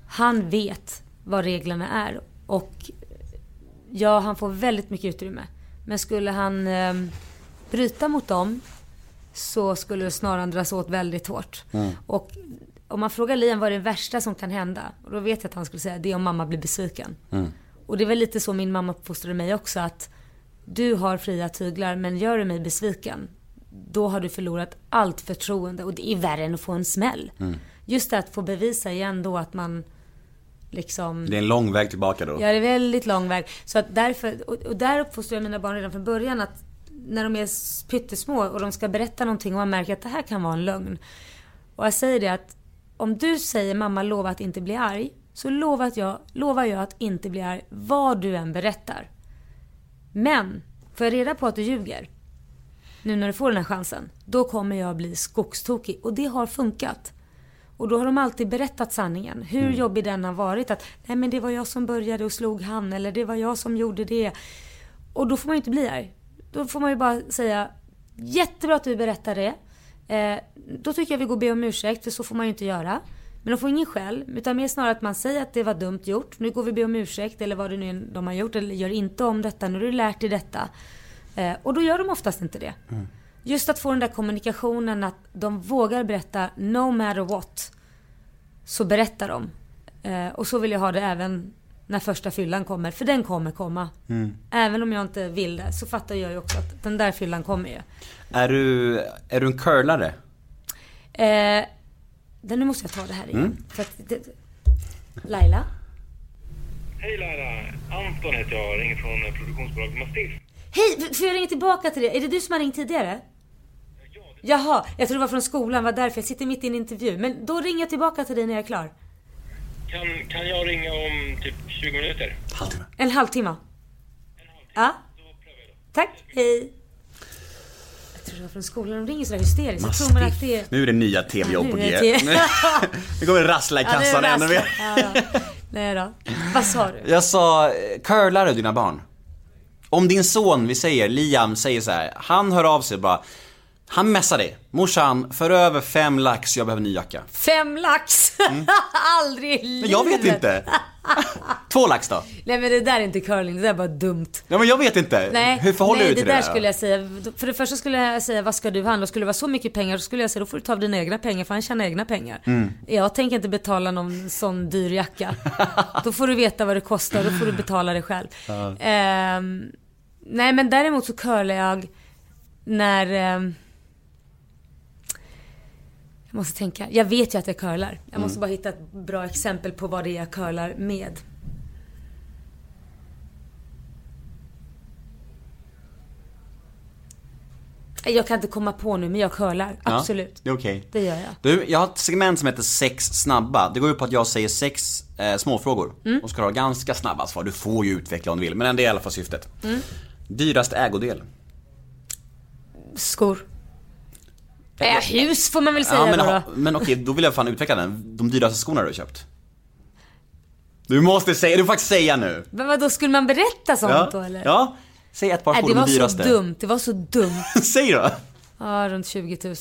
Han vet vad reglerna är och ja, han får väldigt mycket utrymme. Men skulle han eh, bryta mot dem så skulle snaran dras åt väldigt hårt. Och om man frågar Liam vad är det värsta som kan hända? Och då vet jag att han skulle säga det är om mamma blir besviken. Och det är väl lite så min mamma uppfostrade mig också att du har fria tyglar men gör du mig besviken då har du förlorat allt förtroende och det är värre än att få en smäll. Just det att få bevisa igen då att man liksom Det är en lång väg tillbaka då. Ja, det är väldigt lång väg. Så att därför, och, och där uppfostrar jag mina barn redan från början att när de är pyttesmå och de ska berätta någonting och man märker att det här kan vara en lögn. Och jag säger det att om du säger mamma lova att inte bli arg, så lovar jag, lovar jag att inte bli arg vad du än berättar. Men, får jag reda på att du ljuger, nu när du får den här chansen, då kommer jag bli skogstokig. Och det har funkat. Och då har de alltid berättat sanningen. Hur jobbig den har varit. Att nej men det var jag som började och slog han. Eller det var jag som gjorde det. Och då får man ju inte bli arg. Då får man ju bara säga jättebra att du berättar det. Eh, då tycker jag vi går och ber om ursäkt för så får man ju inte göra. Men de får ingen skäll. Utan mer snarare att man säger att det var dumt gjort. Nu går vi och ber om ursäkt eller vad det nu är de har gjort. Eller gör inte om detta. Nu har du lärt dig detta. Eh, och då gör de oftast inte det. Just att få den där kommunikationen att de vågar berätta no matter what. Så berättar de. Eh, och så vill jag ha det även när första fyllan kommer. För den kommer komma. Även om jag inte vill det så fattar jag ju också att den där fyllan kommer ju. Är du, är du en curlare? Eh, nu måste jag ta det här igen. För att det, Laila? Hej Laila! Anton heter jag, ringer från produktionsbolaget Mastiff. Hej! Får jag ringa tillbaka till dig? Är det du som har ringt tidigare? Jaha, jag tror det var från skolan, var därför. Jag sitter mitt i en intervju. Men då ringer jag tillbaka till dig när jag är klar. Kan, kan jag ringa om typ 20 minuter? Halvtimme. En halvtimme. Ja. Tack, hej. Jag tror det var från skolan. De ringer sådär hysteriskt. Så tror man att det är... Nu är det nya tv-jobb Ja, på nu G. är det- Nu kommer det rassla i Ja, kassan det ännu mer. Ja, ja. Nej då. Vad sa du? Jag sa, curlar du dina barn? Om din son, vi säger, Liam, säger så här, han hör av sig bara han messar dig. Morsan, för över fem lax, jag behöver ny jacka. Fem lax! Aldrig i Mm. Men jag vet livet. inte. Två lax då? Nej men det där är inte curling, det där är bara dumt. Ja men jag vet inte. Nej, Hur förhåller nej du dig till det det? där skulle jag säga. För det första skulle jag säga, vad ska du handla? Skulle det vara så mycket pengar, då skulle jag säga, då får du ta av dina egna pengar, för han tjänar egna pengar. Mm. Jag tänker inte betala någon sån dyr jacka. då får du veta vad det kostar, då får du betala det själv. Ehm, nej men däremot så curlar jag när... jag måste tänka. Jag vet ju att jag curlar. Jag måste bara hitta ett bra exempel på vad det är jag curlar med. Jag kan inte komma på nu, men jag curlar. Ja, Absolut. det är okej. Det gör jag. Du, jag har ett segment som heter sex snabba. Det går ut på att jag säger sex eh, småfrågor. Mm. Och ska ha ganska snabba svar. Du får ju utveckla om du vill, men det är i alla fall syftet. Mm. Dyraste ägodel? Skor. Äh, hus får man väl säga Ja, men, då. ha, men okej, då vill jag fan utveckla den. De dyraste skorna du har köpt. Du måste säga, du får faktiskt säga nu. Men vadå, skulle man berätta sånt då eller? ja. Säg ett par Nej, skor, det de var dyraste. så dumt. Det var så dumt. Säg då. Ja, runt 20 000.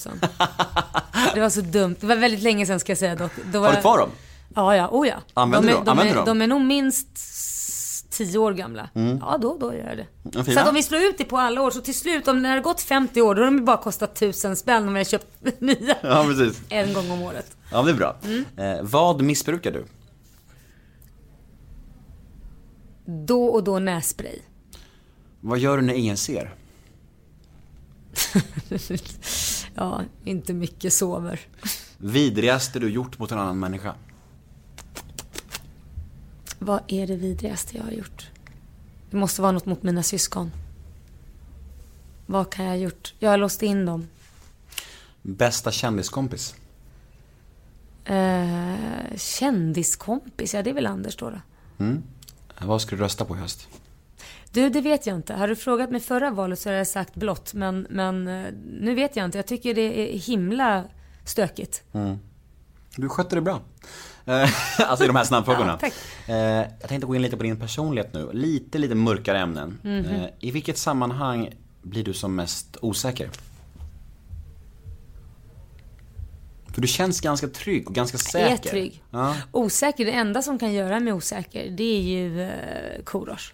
Det var så dumt. Det var väldigt länge sedan ska jag säga dock. Då var Har du kvar dem? Ja, ja. Oh ja. Använder de du dem? de, dem? de är nog minst 10 år gamla. Ja, då, då gör jag det. Fina. Så att om vi slår ut det på alla år, så till slut, om det har gått 50 år, då har de bara kostat 1000 spänn om vi har köpt nya. Ja, precis. En gång om året. Ja, det är bra. Mm. Eh, vad missbrukar du? Då och då nässpray. Vad gör du när ingen ser? Ja, inte mycket sover. Vidrigaste du gjort mot en annan människa? Vad är det vidrigaste jag har gjort? Det måste vara något mot mina syskon. Vad kan jag ha gjort? Jag har låst in dem. Bästa kändiskompis? Eh, kändiskompis, ja det är väl Anders då, då. Vad ska du rösta på i höst? Du, det vet jag inte. Har du frågat mig förra valet så hade jag sagt blått. Men, men eh, nu vet jag inte. Jag tycker det är himla stökigt. Du skötte det bra. Eh, alltså i de här snabbfrågorna. Ja. Eh, jag tänkte gå in lite på din personlighet nu. Lite, lite mörkare ämnen. Mhm. Eh, I vilket sammanhang blir du som mest osäker? För du känns ganska trygg och ganska säker. Jag är trygg. Ja. Osäker, det enda som kan göra mig osäker det är ju eh, Korosh.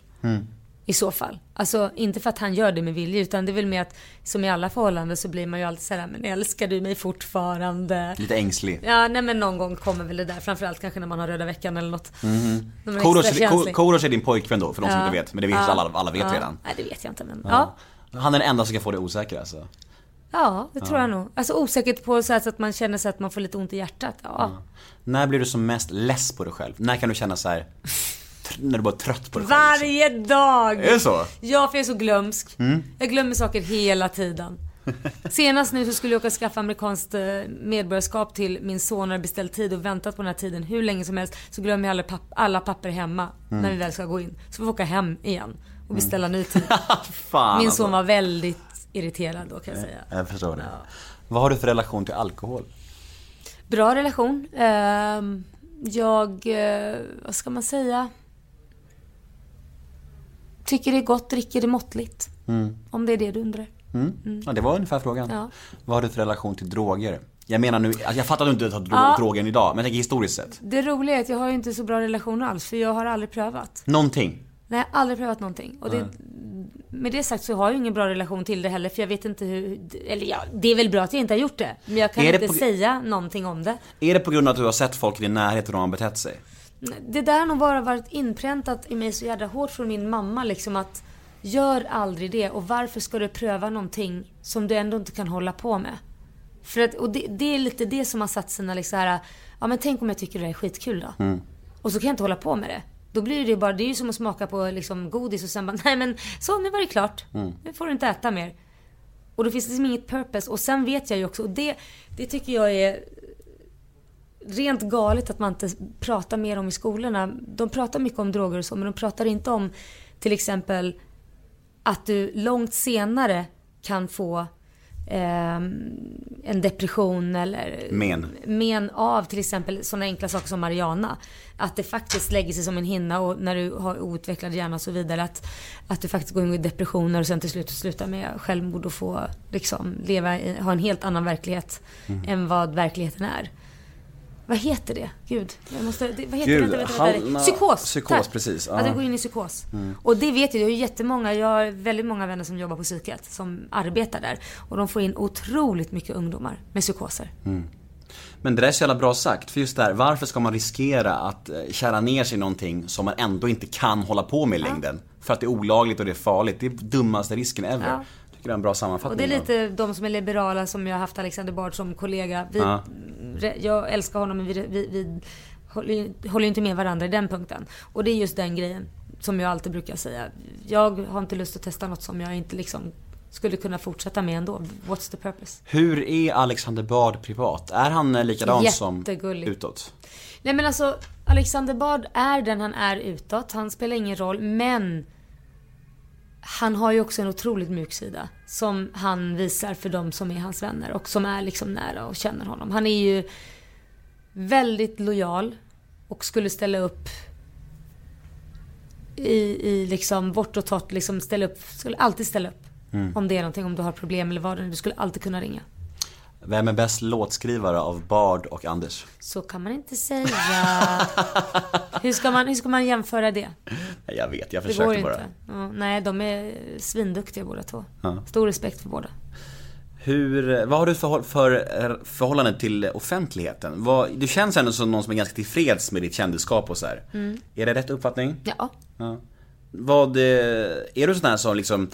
I så fall. Alltså inte för att han gör det med vilja utan det är väl mer att som i alla förhållanden så blir man ju alltid såhär, men älskar du mig fortfarande? Lite ängslig. Ja, nej men någon gång kommer väl det där. Framförallt kanske när man har röda veckan eller något. Är Korosh, är din pojkvän då, för de som Ja. inte vet. Men det vet Ja. alla, alla vet Ja. redan. Nej, det vet jag inte men ja. Han är den enda som kan få dig osäker alltså. Ja, det tror Ja. jag nog. Alltså osäkert på så, så att man känner sig att man får lite ont i hjärtat. Ja. När blir du som mest less på dig själv? När kan du känna så här, när du bara är trött på dig själv? Varje dag! Är det så? Ja, för jag är så glömsk. Mm. Jag glömmer saker hela tiden. Senast nu så skulle jag åka och skaffa amerikanskt eh, medborgarskap till min son har beställt tid och väntat på den här tiden hur länge som helst. Så glömmer jag alla, papp- alla papper hemma Mm. när vi väl ska gå in. Så får vi åka hem igen och beställa ny tid. Fan Min alltså. son var väldigt irriterad då kan jag säga. Jag förstår det. Vad har du för relation till alkohol? Bra relation. Ehm, jag, eh, vad ska man säga? Tycker det är gott, dricker det måttligt. Mm. Om det är det du undrar. Mm. Mm. Ja, det var ungefär frågan. Ja. Vad har du för relation till droger? Jag menar nu, alltså jag fattar att du inte tar dro- Ja. drogen idag, men jag tänker historiskt sett. Det roliga är att jag har ju inte så bra relation alls för jag har aldrig prövat. Någonting. Nej, aldrig prövat någonting. Och det, med det sagt så har jag ingen bra relation till det heller för jag vet inte hur, eller ja, det är väl bra att jag inte har gjort det. Men jag kan inte på- säga någonting om det. Är det på grund av att du har sett folk i din närhet hur de har betett sig? Det där har nog bara varit inpräntat i mig så jävla hårt från min mamma liksom att Gör aldrig det och varför ska du pröva någonting som du ändå inte kan hålla på med? För att, och det, det är lite det som har satt sina liksom här, ja men tänk om jag tycker det här är skitkul då? Mm. Och så kan jag inte hålla på med det. Då blir det bara, det är ju som att smaka på liksom godis och sen bara, nej men så nu var det klart. Mm. Nu får du inte äta mer. Och då finns det liksom inget purpose. Och sen vet jag ju också, och det, det tycker jag är rent galet att man inte pratar mer om i skolorna. De pratar mycket om droger och så, men de pratar inte om till exempel att du långt senare kan få ehm, en depression eller Men. men av till exempel sådana enkla saker som Mariana. Att det faktiskt lägger sig som en hinna och när du har outvecklad hjärna och så vidare. Att, att du faktiskt går in i depressioner och sen till slut slutar med självmord och få liksom leva, i- ha en helt annan verklighet Mm. än vad verkligheten är. Vad heter det? Gud, jag måste, det, vad heter Gud, det? Vänta, vänta, vänta. halna- Psykos! psykos, tack. precis, ja. Att du går in i psykos. Mm. Och det vet jag, jag har jättemånga, jag har väldigt många vänner som jobbar på psyket, som arbetar där. Och de får in otroligt mycket ungdomar med psykoser. Mm. Men det där är så jävla bra sagt, för just det här, varför ska man riskera att eh, kära ner sig i någonting som man ändå inte kan hålla på med i längden? För att det är olagligt och det är farligt. Det är dummaste risken ever. Ja. Tycker det är en bra sammanfattning. Och det är lite de som är liberala som jag har haft Alexander Bard som kollega. Vi, Ja. Jag älskar honom men vi, vi, vi håller håller inte med varandra i den punkten. Och det är just den grejen som jag alltid brukar säga. Jag har inte lust att testa något som jag inte liksom skulle kunna fortsätta med ändå. What's the purpose? Hur är Alexander Bard privat? Är han eh, likadan som utåt? Nej men alltså Alexander Bard är den han är utåt. Han spelar ingen roll men han har ju också en otroligt mjuk sida. Som han visar för de som är hans vänner och som är liksom nära och känner honom. Han är ju väldigt lojal och skulle ställa upp i, i liksom vårt och torrt, liksom ställa upp, skulle alltid ställa upp. Mm. Om det är någonting, om du har problem eller vad det är. Du skulle alltid kunna ringa. Vem är bäst låtskrivare av Bard och Anders? Så kan man inte säga. hur, ska man, hur ska man jämföra det? Jag vet, jag Det går försökte bara. inte. Ja, nej, de är svinduktiga båda två. Ja. Stor respekt för båda. Hur, vad har du för, för eh, förhållande till offentligheten? Vad, du känns ändå som någon som är ganska tillfreds med ditt kändisskap och så här. Mm. Är det rätt uppfattning? Ja. Ja. Vad, eh, är du sån här som liksom,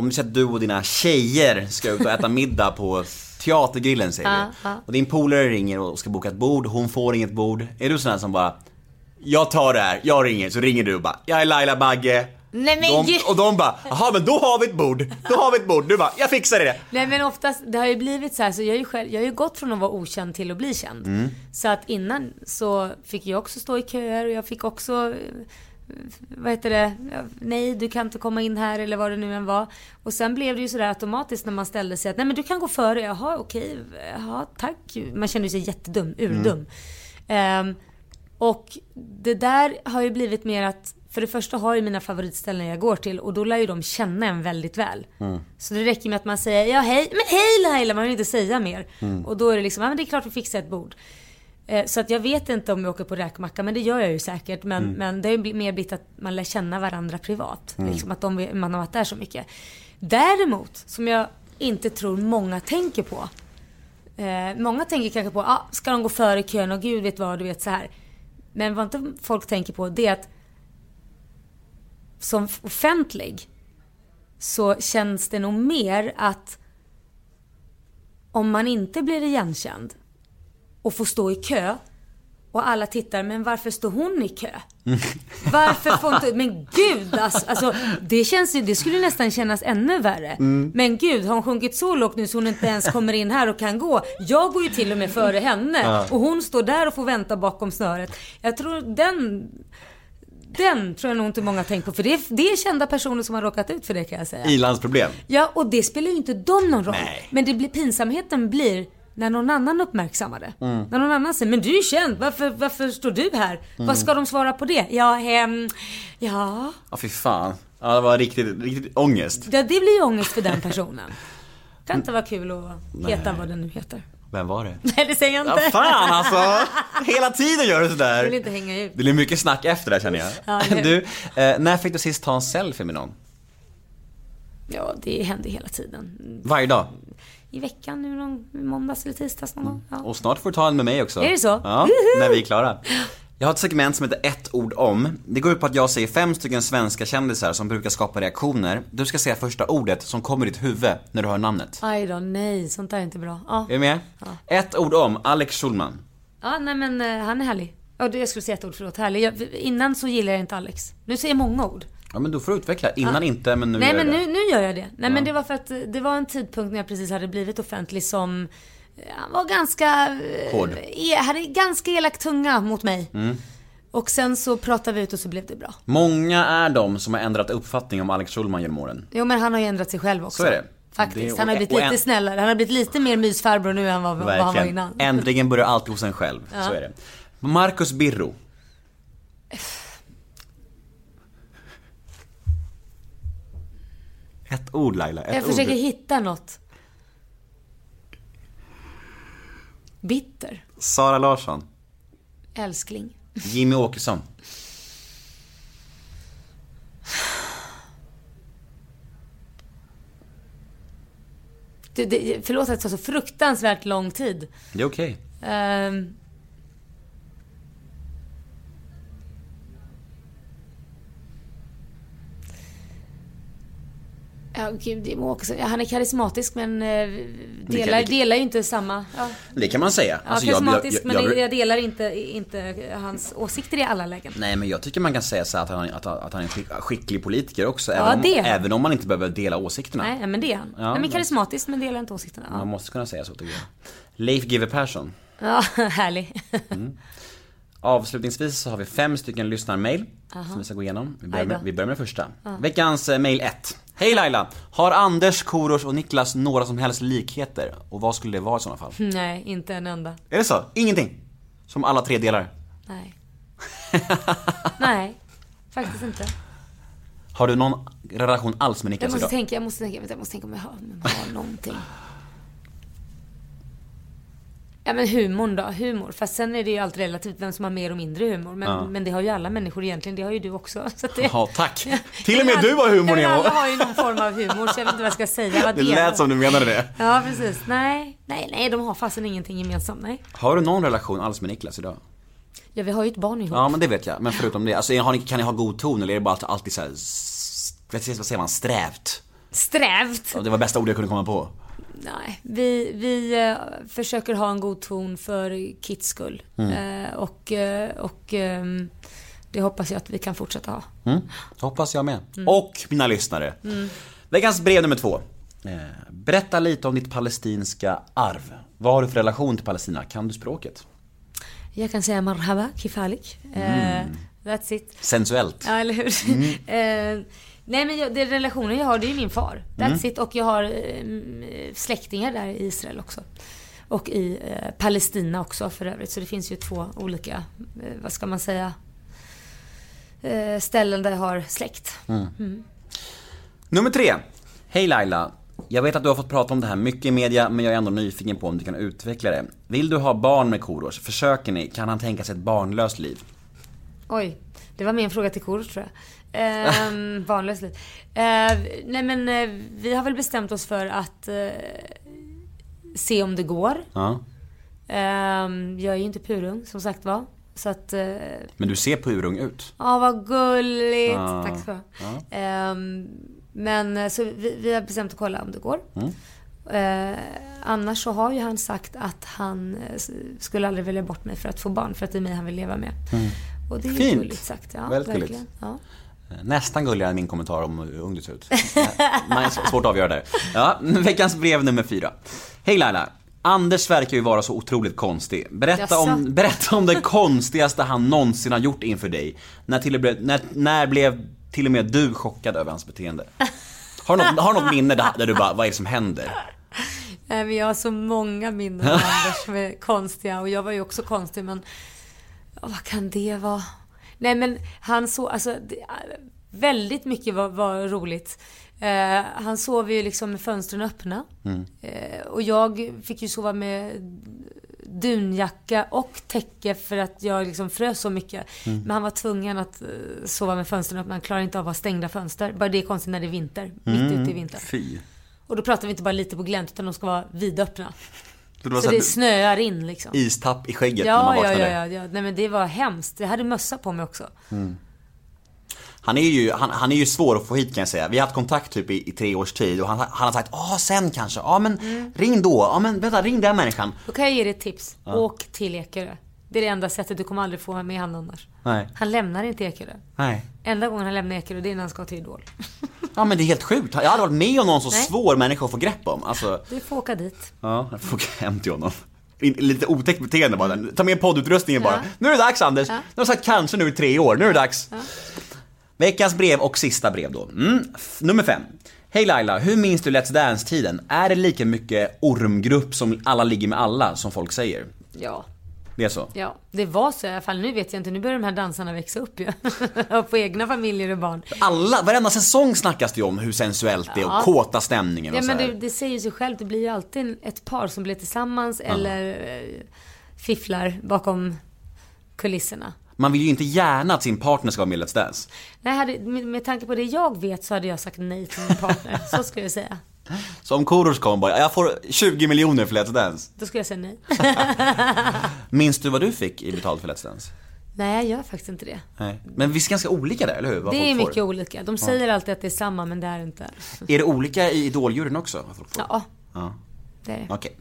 om du säger att du och dina tjejer ska ut och äta middag på Teatergrillen säger Ja, vi. ja. Och din polare ringer och ska boka ett bord, hon får inget bord. Är du sån här som bara, jag tar det här, jag ringer, så ringer du och bara, jag är Laila Bagge. Nej men De, och de bara, jaha men då har vi ett bord, då har vi ett bord. Du bara, jag fixar det. Nej men oftast, det har ju blivit så här, så jag ju själv, jag har ju gått från att vara okänd till att bli känd. Mm. Så att innan så fick jag också stå i köer och jag fick också vad heter det, nej du kan inte komma in här eller vad det nu än var. Och sen blev det ju sådär automatiskt när man ställde sig att nej men du kan gå före, jaha okej, jaha tack. Man kände sig jättedum, urdum. Ehm, och det där har ju blivit mer att, för det första har ju mina favoritställen jag går till och då lär ju de känna en väldigt väl. Så det räcker med att man säger ja hej, men hej Laila, man vill inte säga mer. Mm. Och då är det liksom, ja men det är klart vi fixar ett bord. Eh, Så att jag vet inte om jag åker på räkmacka, men det gör jag ju säkert. Men, Mm. men det har ju mer blivit att man lär känna varandra privat. Mm. Liksom att de, man har varit där så mycket. Däremot, som jag inte tror många tänker på. Eh, många tänker kanske på, ah, ska de gå före kön och gud vet vad, du vet så här. Men vad inte folk tänker på det är att som offentlig så känns det nog mer att om man inte blir igenkänd och får stå i kö och alla tittar, men varför står hon i kö? Varför får inte, men gud alltså, alltså det känns ju, det skulle nästan kännas ännu värre. Mm. Men gud, har hon sjunkit så lågt nu så hon inte ens kommer in här och kan gå? Jag går ju till och med före henne Ja. och hon står där och får vänta bakom snöret. Jag tror den, den tror jag nog inte många tänker på för det är, det är kända personer som har råkat ut för det kan jag säga. Ilandsproblem. Ja, och det spelar ju inte dem någon roll. Men det blir, pinsamheten blir när någon annan uppmärksammar det. Mm. När någon annan säger, men du är känd, varför, varför står du här? Mm. Vad ska de svara på det? Ja, ehm, ja. Ja fy fan. Ja det var riktigt, riktigt ångest. ja, det blir ju ångest för den personen. Kan inte vara kul att heta Nej. vad den nu heter. Vem var det? Nej, det säger jag inte. Ja fan alltså! Hela tiden gör du Jag vill sådär. inte hänga ut. Det blir mycket snack efter det här känner jag. Ja, du, eh, när fick du sist ta en selfie med någon? Ja, det händer hela tiden. Varje dag? I veckan nu någon måndags eller tisdags någon gång. Ja. Och snart får du ta en med mig också. Är det så? Ja, när vi är klara. Jag har ett segment som heter ett ord om. Det går ut på att jag säger fem stycken svenska kändisar som brukar skapa reaktioner. Du ska säga första ordet som kommer i ditt huvud när du hör namnet. Aj då, nej, sånt där är inte bra. Ja, Är du med? Ett ord om Alex Schulman. ja nej men eh, han är härlig. Ja, jag skulle säga ett ord, förlåt. Härlig. Jag, innan så gillar jag inte Alex. Nu säger jag många ord. Ja men då får du utveckla. Innan Ja. inte men nu Nej gör men jag nu, nu gör jag det. Nej Ja. men det var för att det var en tidpunkt när jag precis hade blivit offentlig som eh, han var ganska... eh, Hård. E, hade ganska elak tunga mot mig. Mm. Och sen så pratade vi ut och så blev det bra. Många är de som har ändrat uppfattning om Alex Schulman genom åren. Jo men han har ju ändrat sig själv också. Så är det. Faktiskt. Det- han har blivit lite en- snällare. Han har blivit lite mer mysfarbror nu än vad, vad han var innan. Äntligen börjar allt hos en själv. Ja. Så är det. Marcus Birro. Ett ord Laila, ett jag ord. försöker hitta något. Bitter. Sara Larsson. Älskling. Jimmy Åkesson. Det, det, förlåt att det tar så fruktansvärt lång tid. Det är okej. Ehm. Ja, gud, det må också, ja, han är karismatisk men eh, delar, delar ju inte samma... Ja, Det kan man säga. ja Alltså, jag- karismatisk jag, jag, men jag, jag delar inte, inte hans åsikter i alla lägen. Nej men jag tycker man kan säga så att han, att, att han är en skick, skicklig politiker också. Ja, även, om, det även om man inte behöver dela åsikterna. Nej, men det är han. Ja, nej, men karismatisk men delar inte åsikterna. Man Ja, måste kunna säga så tycker jag. Leif GW Persson. ja härlig. Avslutningsvis så har vi fem stycken lyssnarmail Aha. som vi ska gå igenom. Vi börjar med, vi börjar med det första. Ja. Veckans eh, mail 1. Hej Laila! Har Anders, Korosh och Niklas några som helst likheter? Och vad skulle det vara i sådana fall? nej, inte en enda. Är det så? Ingenting? Som alla tre delar? Nej. nej, faktiskt inte. Har du någon relation alls med Jag Niklas måste idag? tänka, jag måste tänka, jag måste tänka om jag har, om jag har någonting. Ja men humorn då, humor. Fast sen är det ju allt relativt vem som har mer och mindre humor. Men, Ja. men det har ju alla människor egentligen, det har ju du också. Så det, Ja, tack! Till och med du har humor Nemo! Alla har ju någon form av humor så jag vet inte vad jag ska säga. Vad Det lät som du menade det. Ja precis. Nej, nej, nej de har fasen ingenting gemensamt. Nej. Har du någon relation alls med Niklas idag? Ja vi har ju ett barn ihop. Ja men det vet jag, men förutom det, alltså, ni, kan ni ha god ton eller är det bara alltid- alltid såhär, vad säger man, strävt? Strävt. Ja, det var bästa ordet jag kunde komma på. Nej, vi, vi eh, försöker ha en god ton för Kits skull. Mm. Eh, och eh, och ehm, det hoppas jag att vi kan fortsätta ha. Mm, hoppas jag med. Mm. Och mina lyssnare. Mm. Veckans brev nummer två. Eh, berätta lite om ditt palestinska arv. Vad har du för relation till Palestina? Kan du språket? Jag kan säga marhaba, kifalik. Mm. Eh, that's it. Sensuellt. Ja, eller hur? Mm. eh, nej men jag, den relationen jag har, det är ju min far. That's Mm. it. Och jag har eh, släktingar där i Israel också. Och i eh, Palestina också för övrigt. Så det finns ju två olika, eh, vad ska man säga, eh, ställen där jag har släkt. Mm. Mm. Nummer tre. Hej Laila. Jag vet att du har fått prata om det här mycket i media, men jag är ändå nyfiken på om du kan utveckla det. Vill du ha barn med Korosh? Försöker ni? Kan han tänka sig ett barnlöst liv? Oj, det var min fråga till Korosh tror jag. Ehm, barnlöst liv. Ehm, nej men eh, vi har väl bestämt oss för att eh, se om det går. Ja. Ehm, jag är ju inte purung som sagt var. Så att, eh, Men du ser purung ut. ja vad gulligt. Ja. Tack du ha. Ehm, men eh, så vi, vi har bestämt att kolla om det går. Mm. Eh, annars så har ju han sagt att han eh, skulle aldrig välja bort mig för att få barn. För att det är mig han vill leva med. Och det är ju Fint. gulligt sagt. Ja, Väldigt verkligen. gulligt. Ja. Nästan gulligare än min kommentar om hur ung du ser ut. Nej, svårt att avgöra där. Ja, veckans brev nummer fyra. Hej Laila! Anders verkar ju vara så otroligt konstig. Berätta om, berätta om det konstigaste han någonsin har gjort inför dig. När, till när, när blev till och med du chockad över hans beteende? Har du något, har du något minne där, där du bara, vad är det som händer? Nej, men jag har så många minnen av Anders som är konstiga och jag var ju också konstig men vad kan det vara? Nej men han så, alltså det, väldigt mycket var, var roligt. Eh, han sov ju liksom med fönstren öppna. Eh, och jag fick ju sova med dunjacka och täcke för att jag liksom frös så mycket. Men han var tvungen att eh, sova med fönstren öppna. Han klarar inte av att ha stängda fönster. Bara det är konstigt när det är vinter. Mitt ute i vintern. Fy. Och då pratar vi inte bara lite på glänt utan de ska vara vidöppna. Så det var Så så det snöar in liksom. istapp i skägget när Ja, man ja, vaknade. ja, ja, ja. Nej men det var hemskt. Jag hade mössa på mig också. Han är ju, han, han är ju svår att få hit kan jag säga. Vi har haft kontakt typ i, i tre års tid och han, han har sagt ja sen kanske, ja men Mm. ring då, ja men vänta ring den människan. Då kan jag ge dig ett tips. Åk till Ekerö. Det är det enda sättet. Du kommer aldrig få med honom annars. Nej, Han lämnar inte Ekerö. nej. Enda gången han lämnar Ekerö det är när han ska till Idol. Ja men det är helt sjukt. Jag hade varit med om någon så Nej. svår människa att få grepp om. Alltså, Du får åka dit. ja, jag får åka hem till honom. In- Lite otäckt beteende bara. Ta med poddutrustningen bara. Ja. Nu är det dags Anders. Ja. Nu har jag sagt kanske nu i tre år, nu är det dags. Veckans brev och sista brev då. Mm. Nummer fem. Hej Laila, hur minns du Let's Dance-tiden? Är det lika mycket ormgrupp som alla ligger med alla, som folk säger? Ja. Det är så? Ja, det var så i alla fall. Nu vet jag inte. Nu börjar de här dansarna växa upp ju. och få egna familjer och barn. Alla, varenda säsong snackas det ju om hur sensuellt det är och Ja. kåta stämningen och Ja så men här. det, det säger sig själv. Det blir ju alltid ett par som blir tillsammans eller eh, fifflar bakom kulisserna. Man vill ju inte gärna att sin partner ska vara med i Let's Dance. Nej, hade, med, med tanke på det jag vet så hade jag sagt nej till min partner. så skulle jag säga. Så om Korosh kom bara, jag får 20 miljoner för Let's Dance. Då skulle jag säga nej. Minns du vad du fick i betalt för Let's Dance? nej, jag gör faktiskt inte det. Nej. Men visst är ganska olika där, eller hur? Vad det är folk får. mycket olika. De säger alltid att det är samma, men det är det inte. Är det olika i Idoljuryn också? Vad folk får? Ja, Ja. det är det. Okej.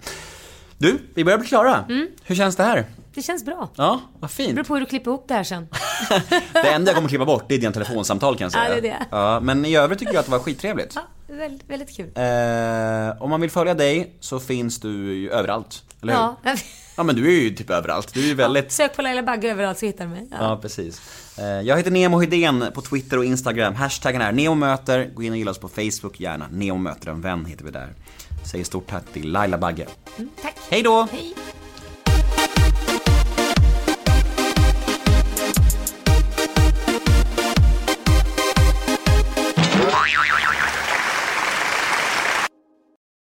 Du, vi börjar bli klara. Mm. Hur känns det här? Det känns bra. Ja, vad Det fint. beror på hur du klipper ihop det här sen. Det enda jag kommer klippa bort, det är dina telefonsamtal kan jag säga. Ja, det är det. Ja, men i övrigt tycker jag att det var skittrevligt. Ja, väldigt, väldigt kul. Eh, om man vill följa dig så finns du ju överallt, eller hur? Ja. Ja men du är ju typ överallt. Du är ju väldigt... Sök på Laila Bagge överallt så hittar du mig. Ja. Ja, precis. Eh, Jag heter Nemo Hedén på Twitter och Instagram. Hashtaggen är NEMOMÖTER. Gå in och gilla oss på Facebook gärna. Nemo möter en vän heter vi där. Säger stort tack till Laila Bagge. Mm, tack. Hej då! Hej.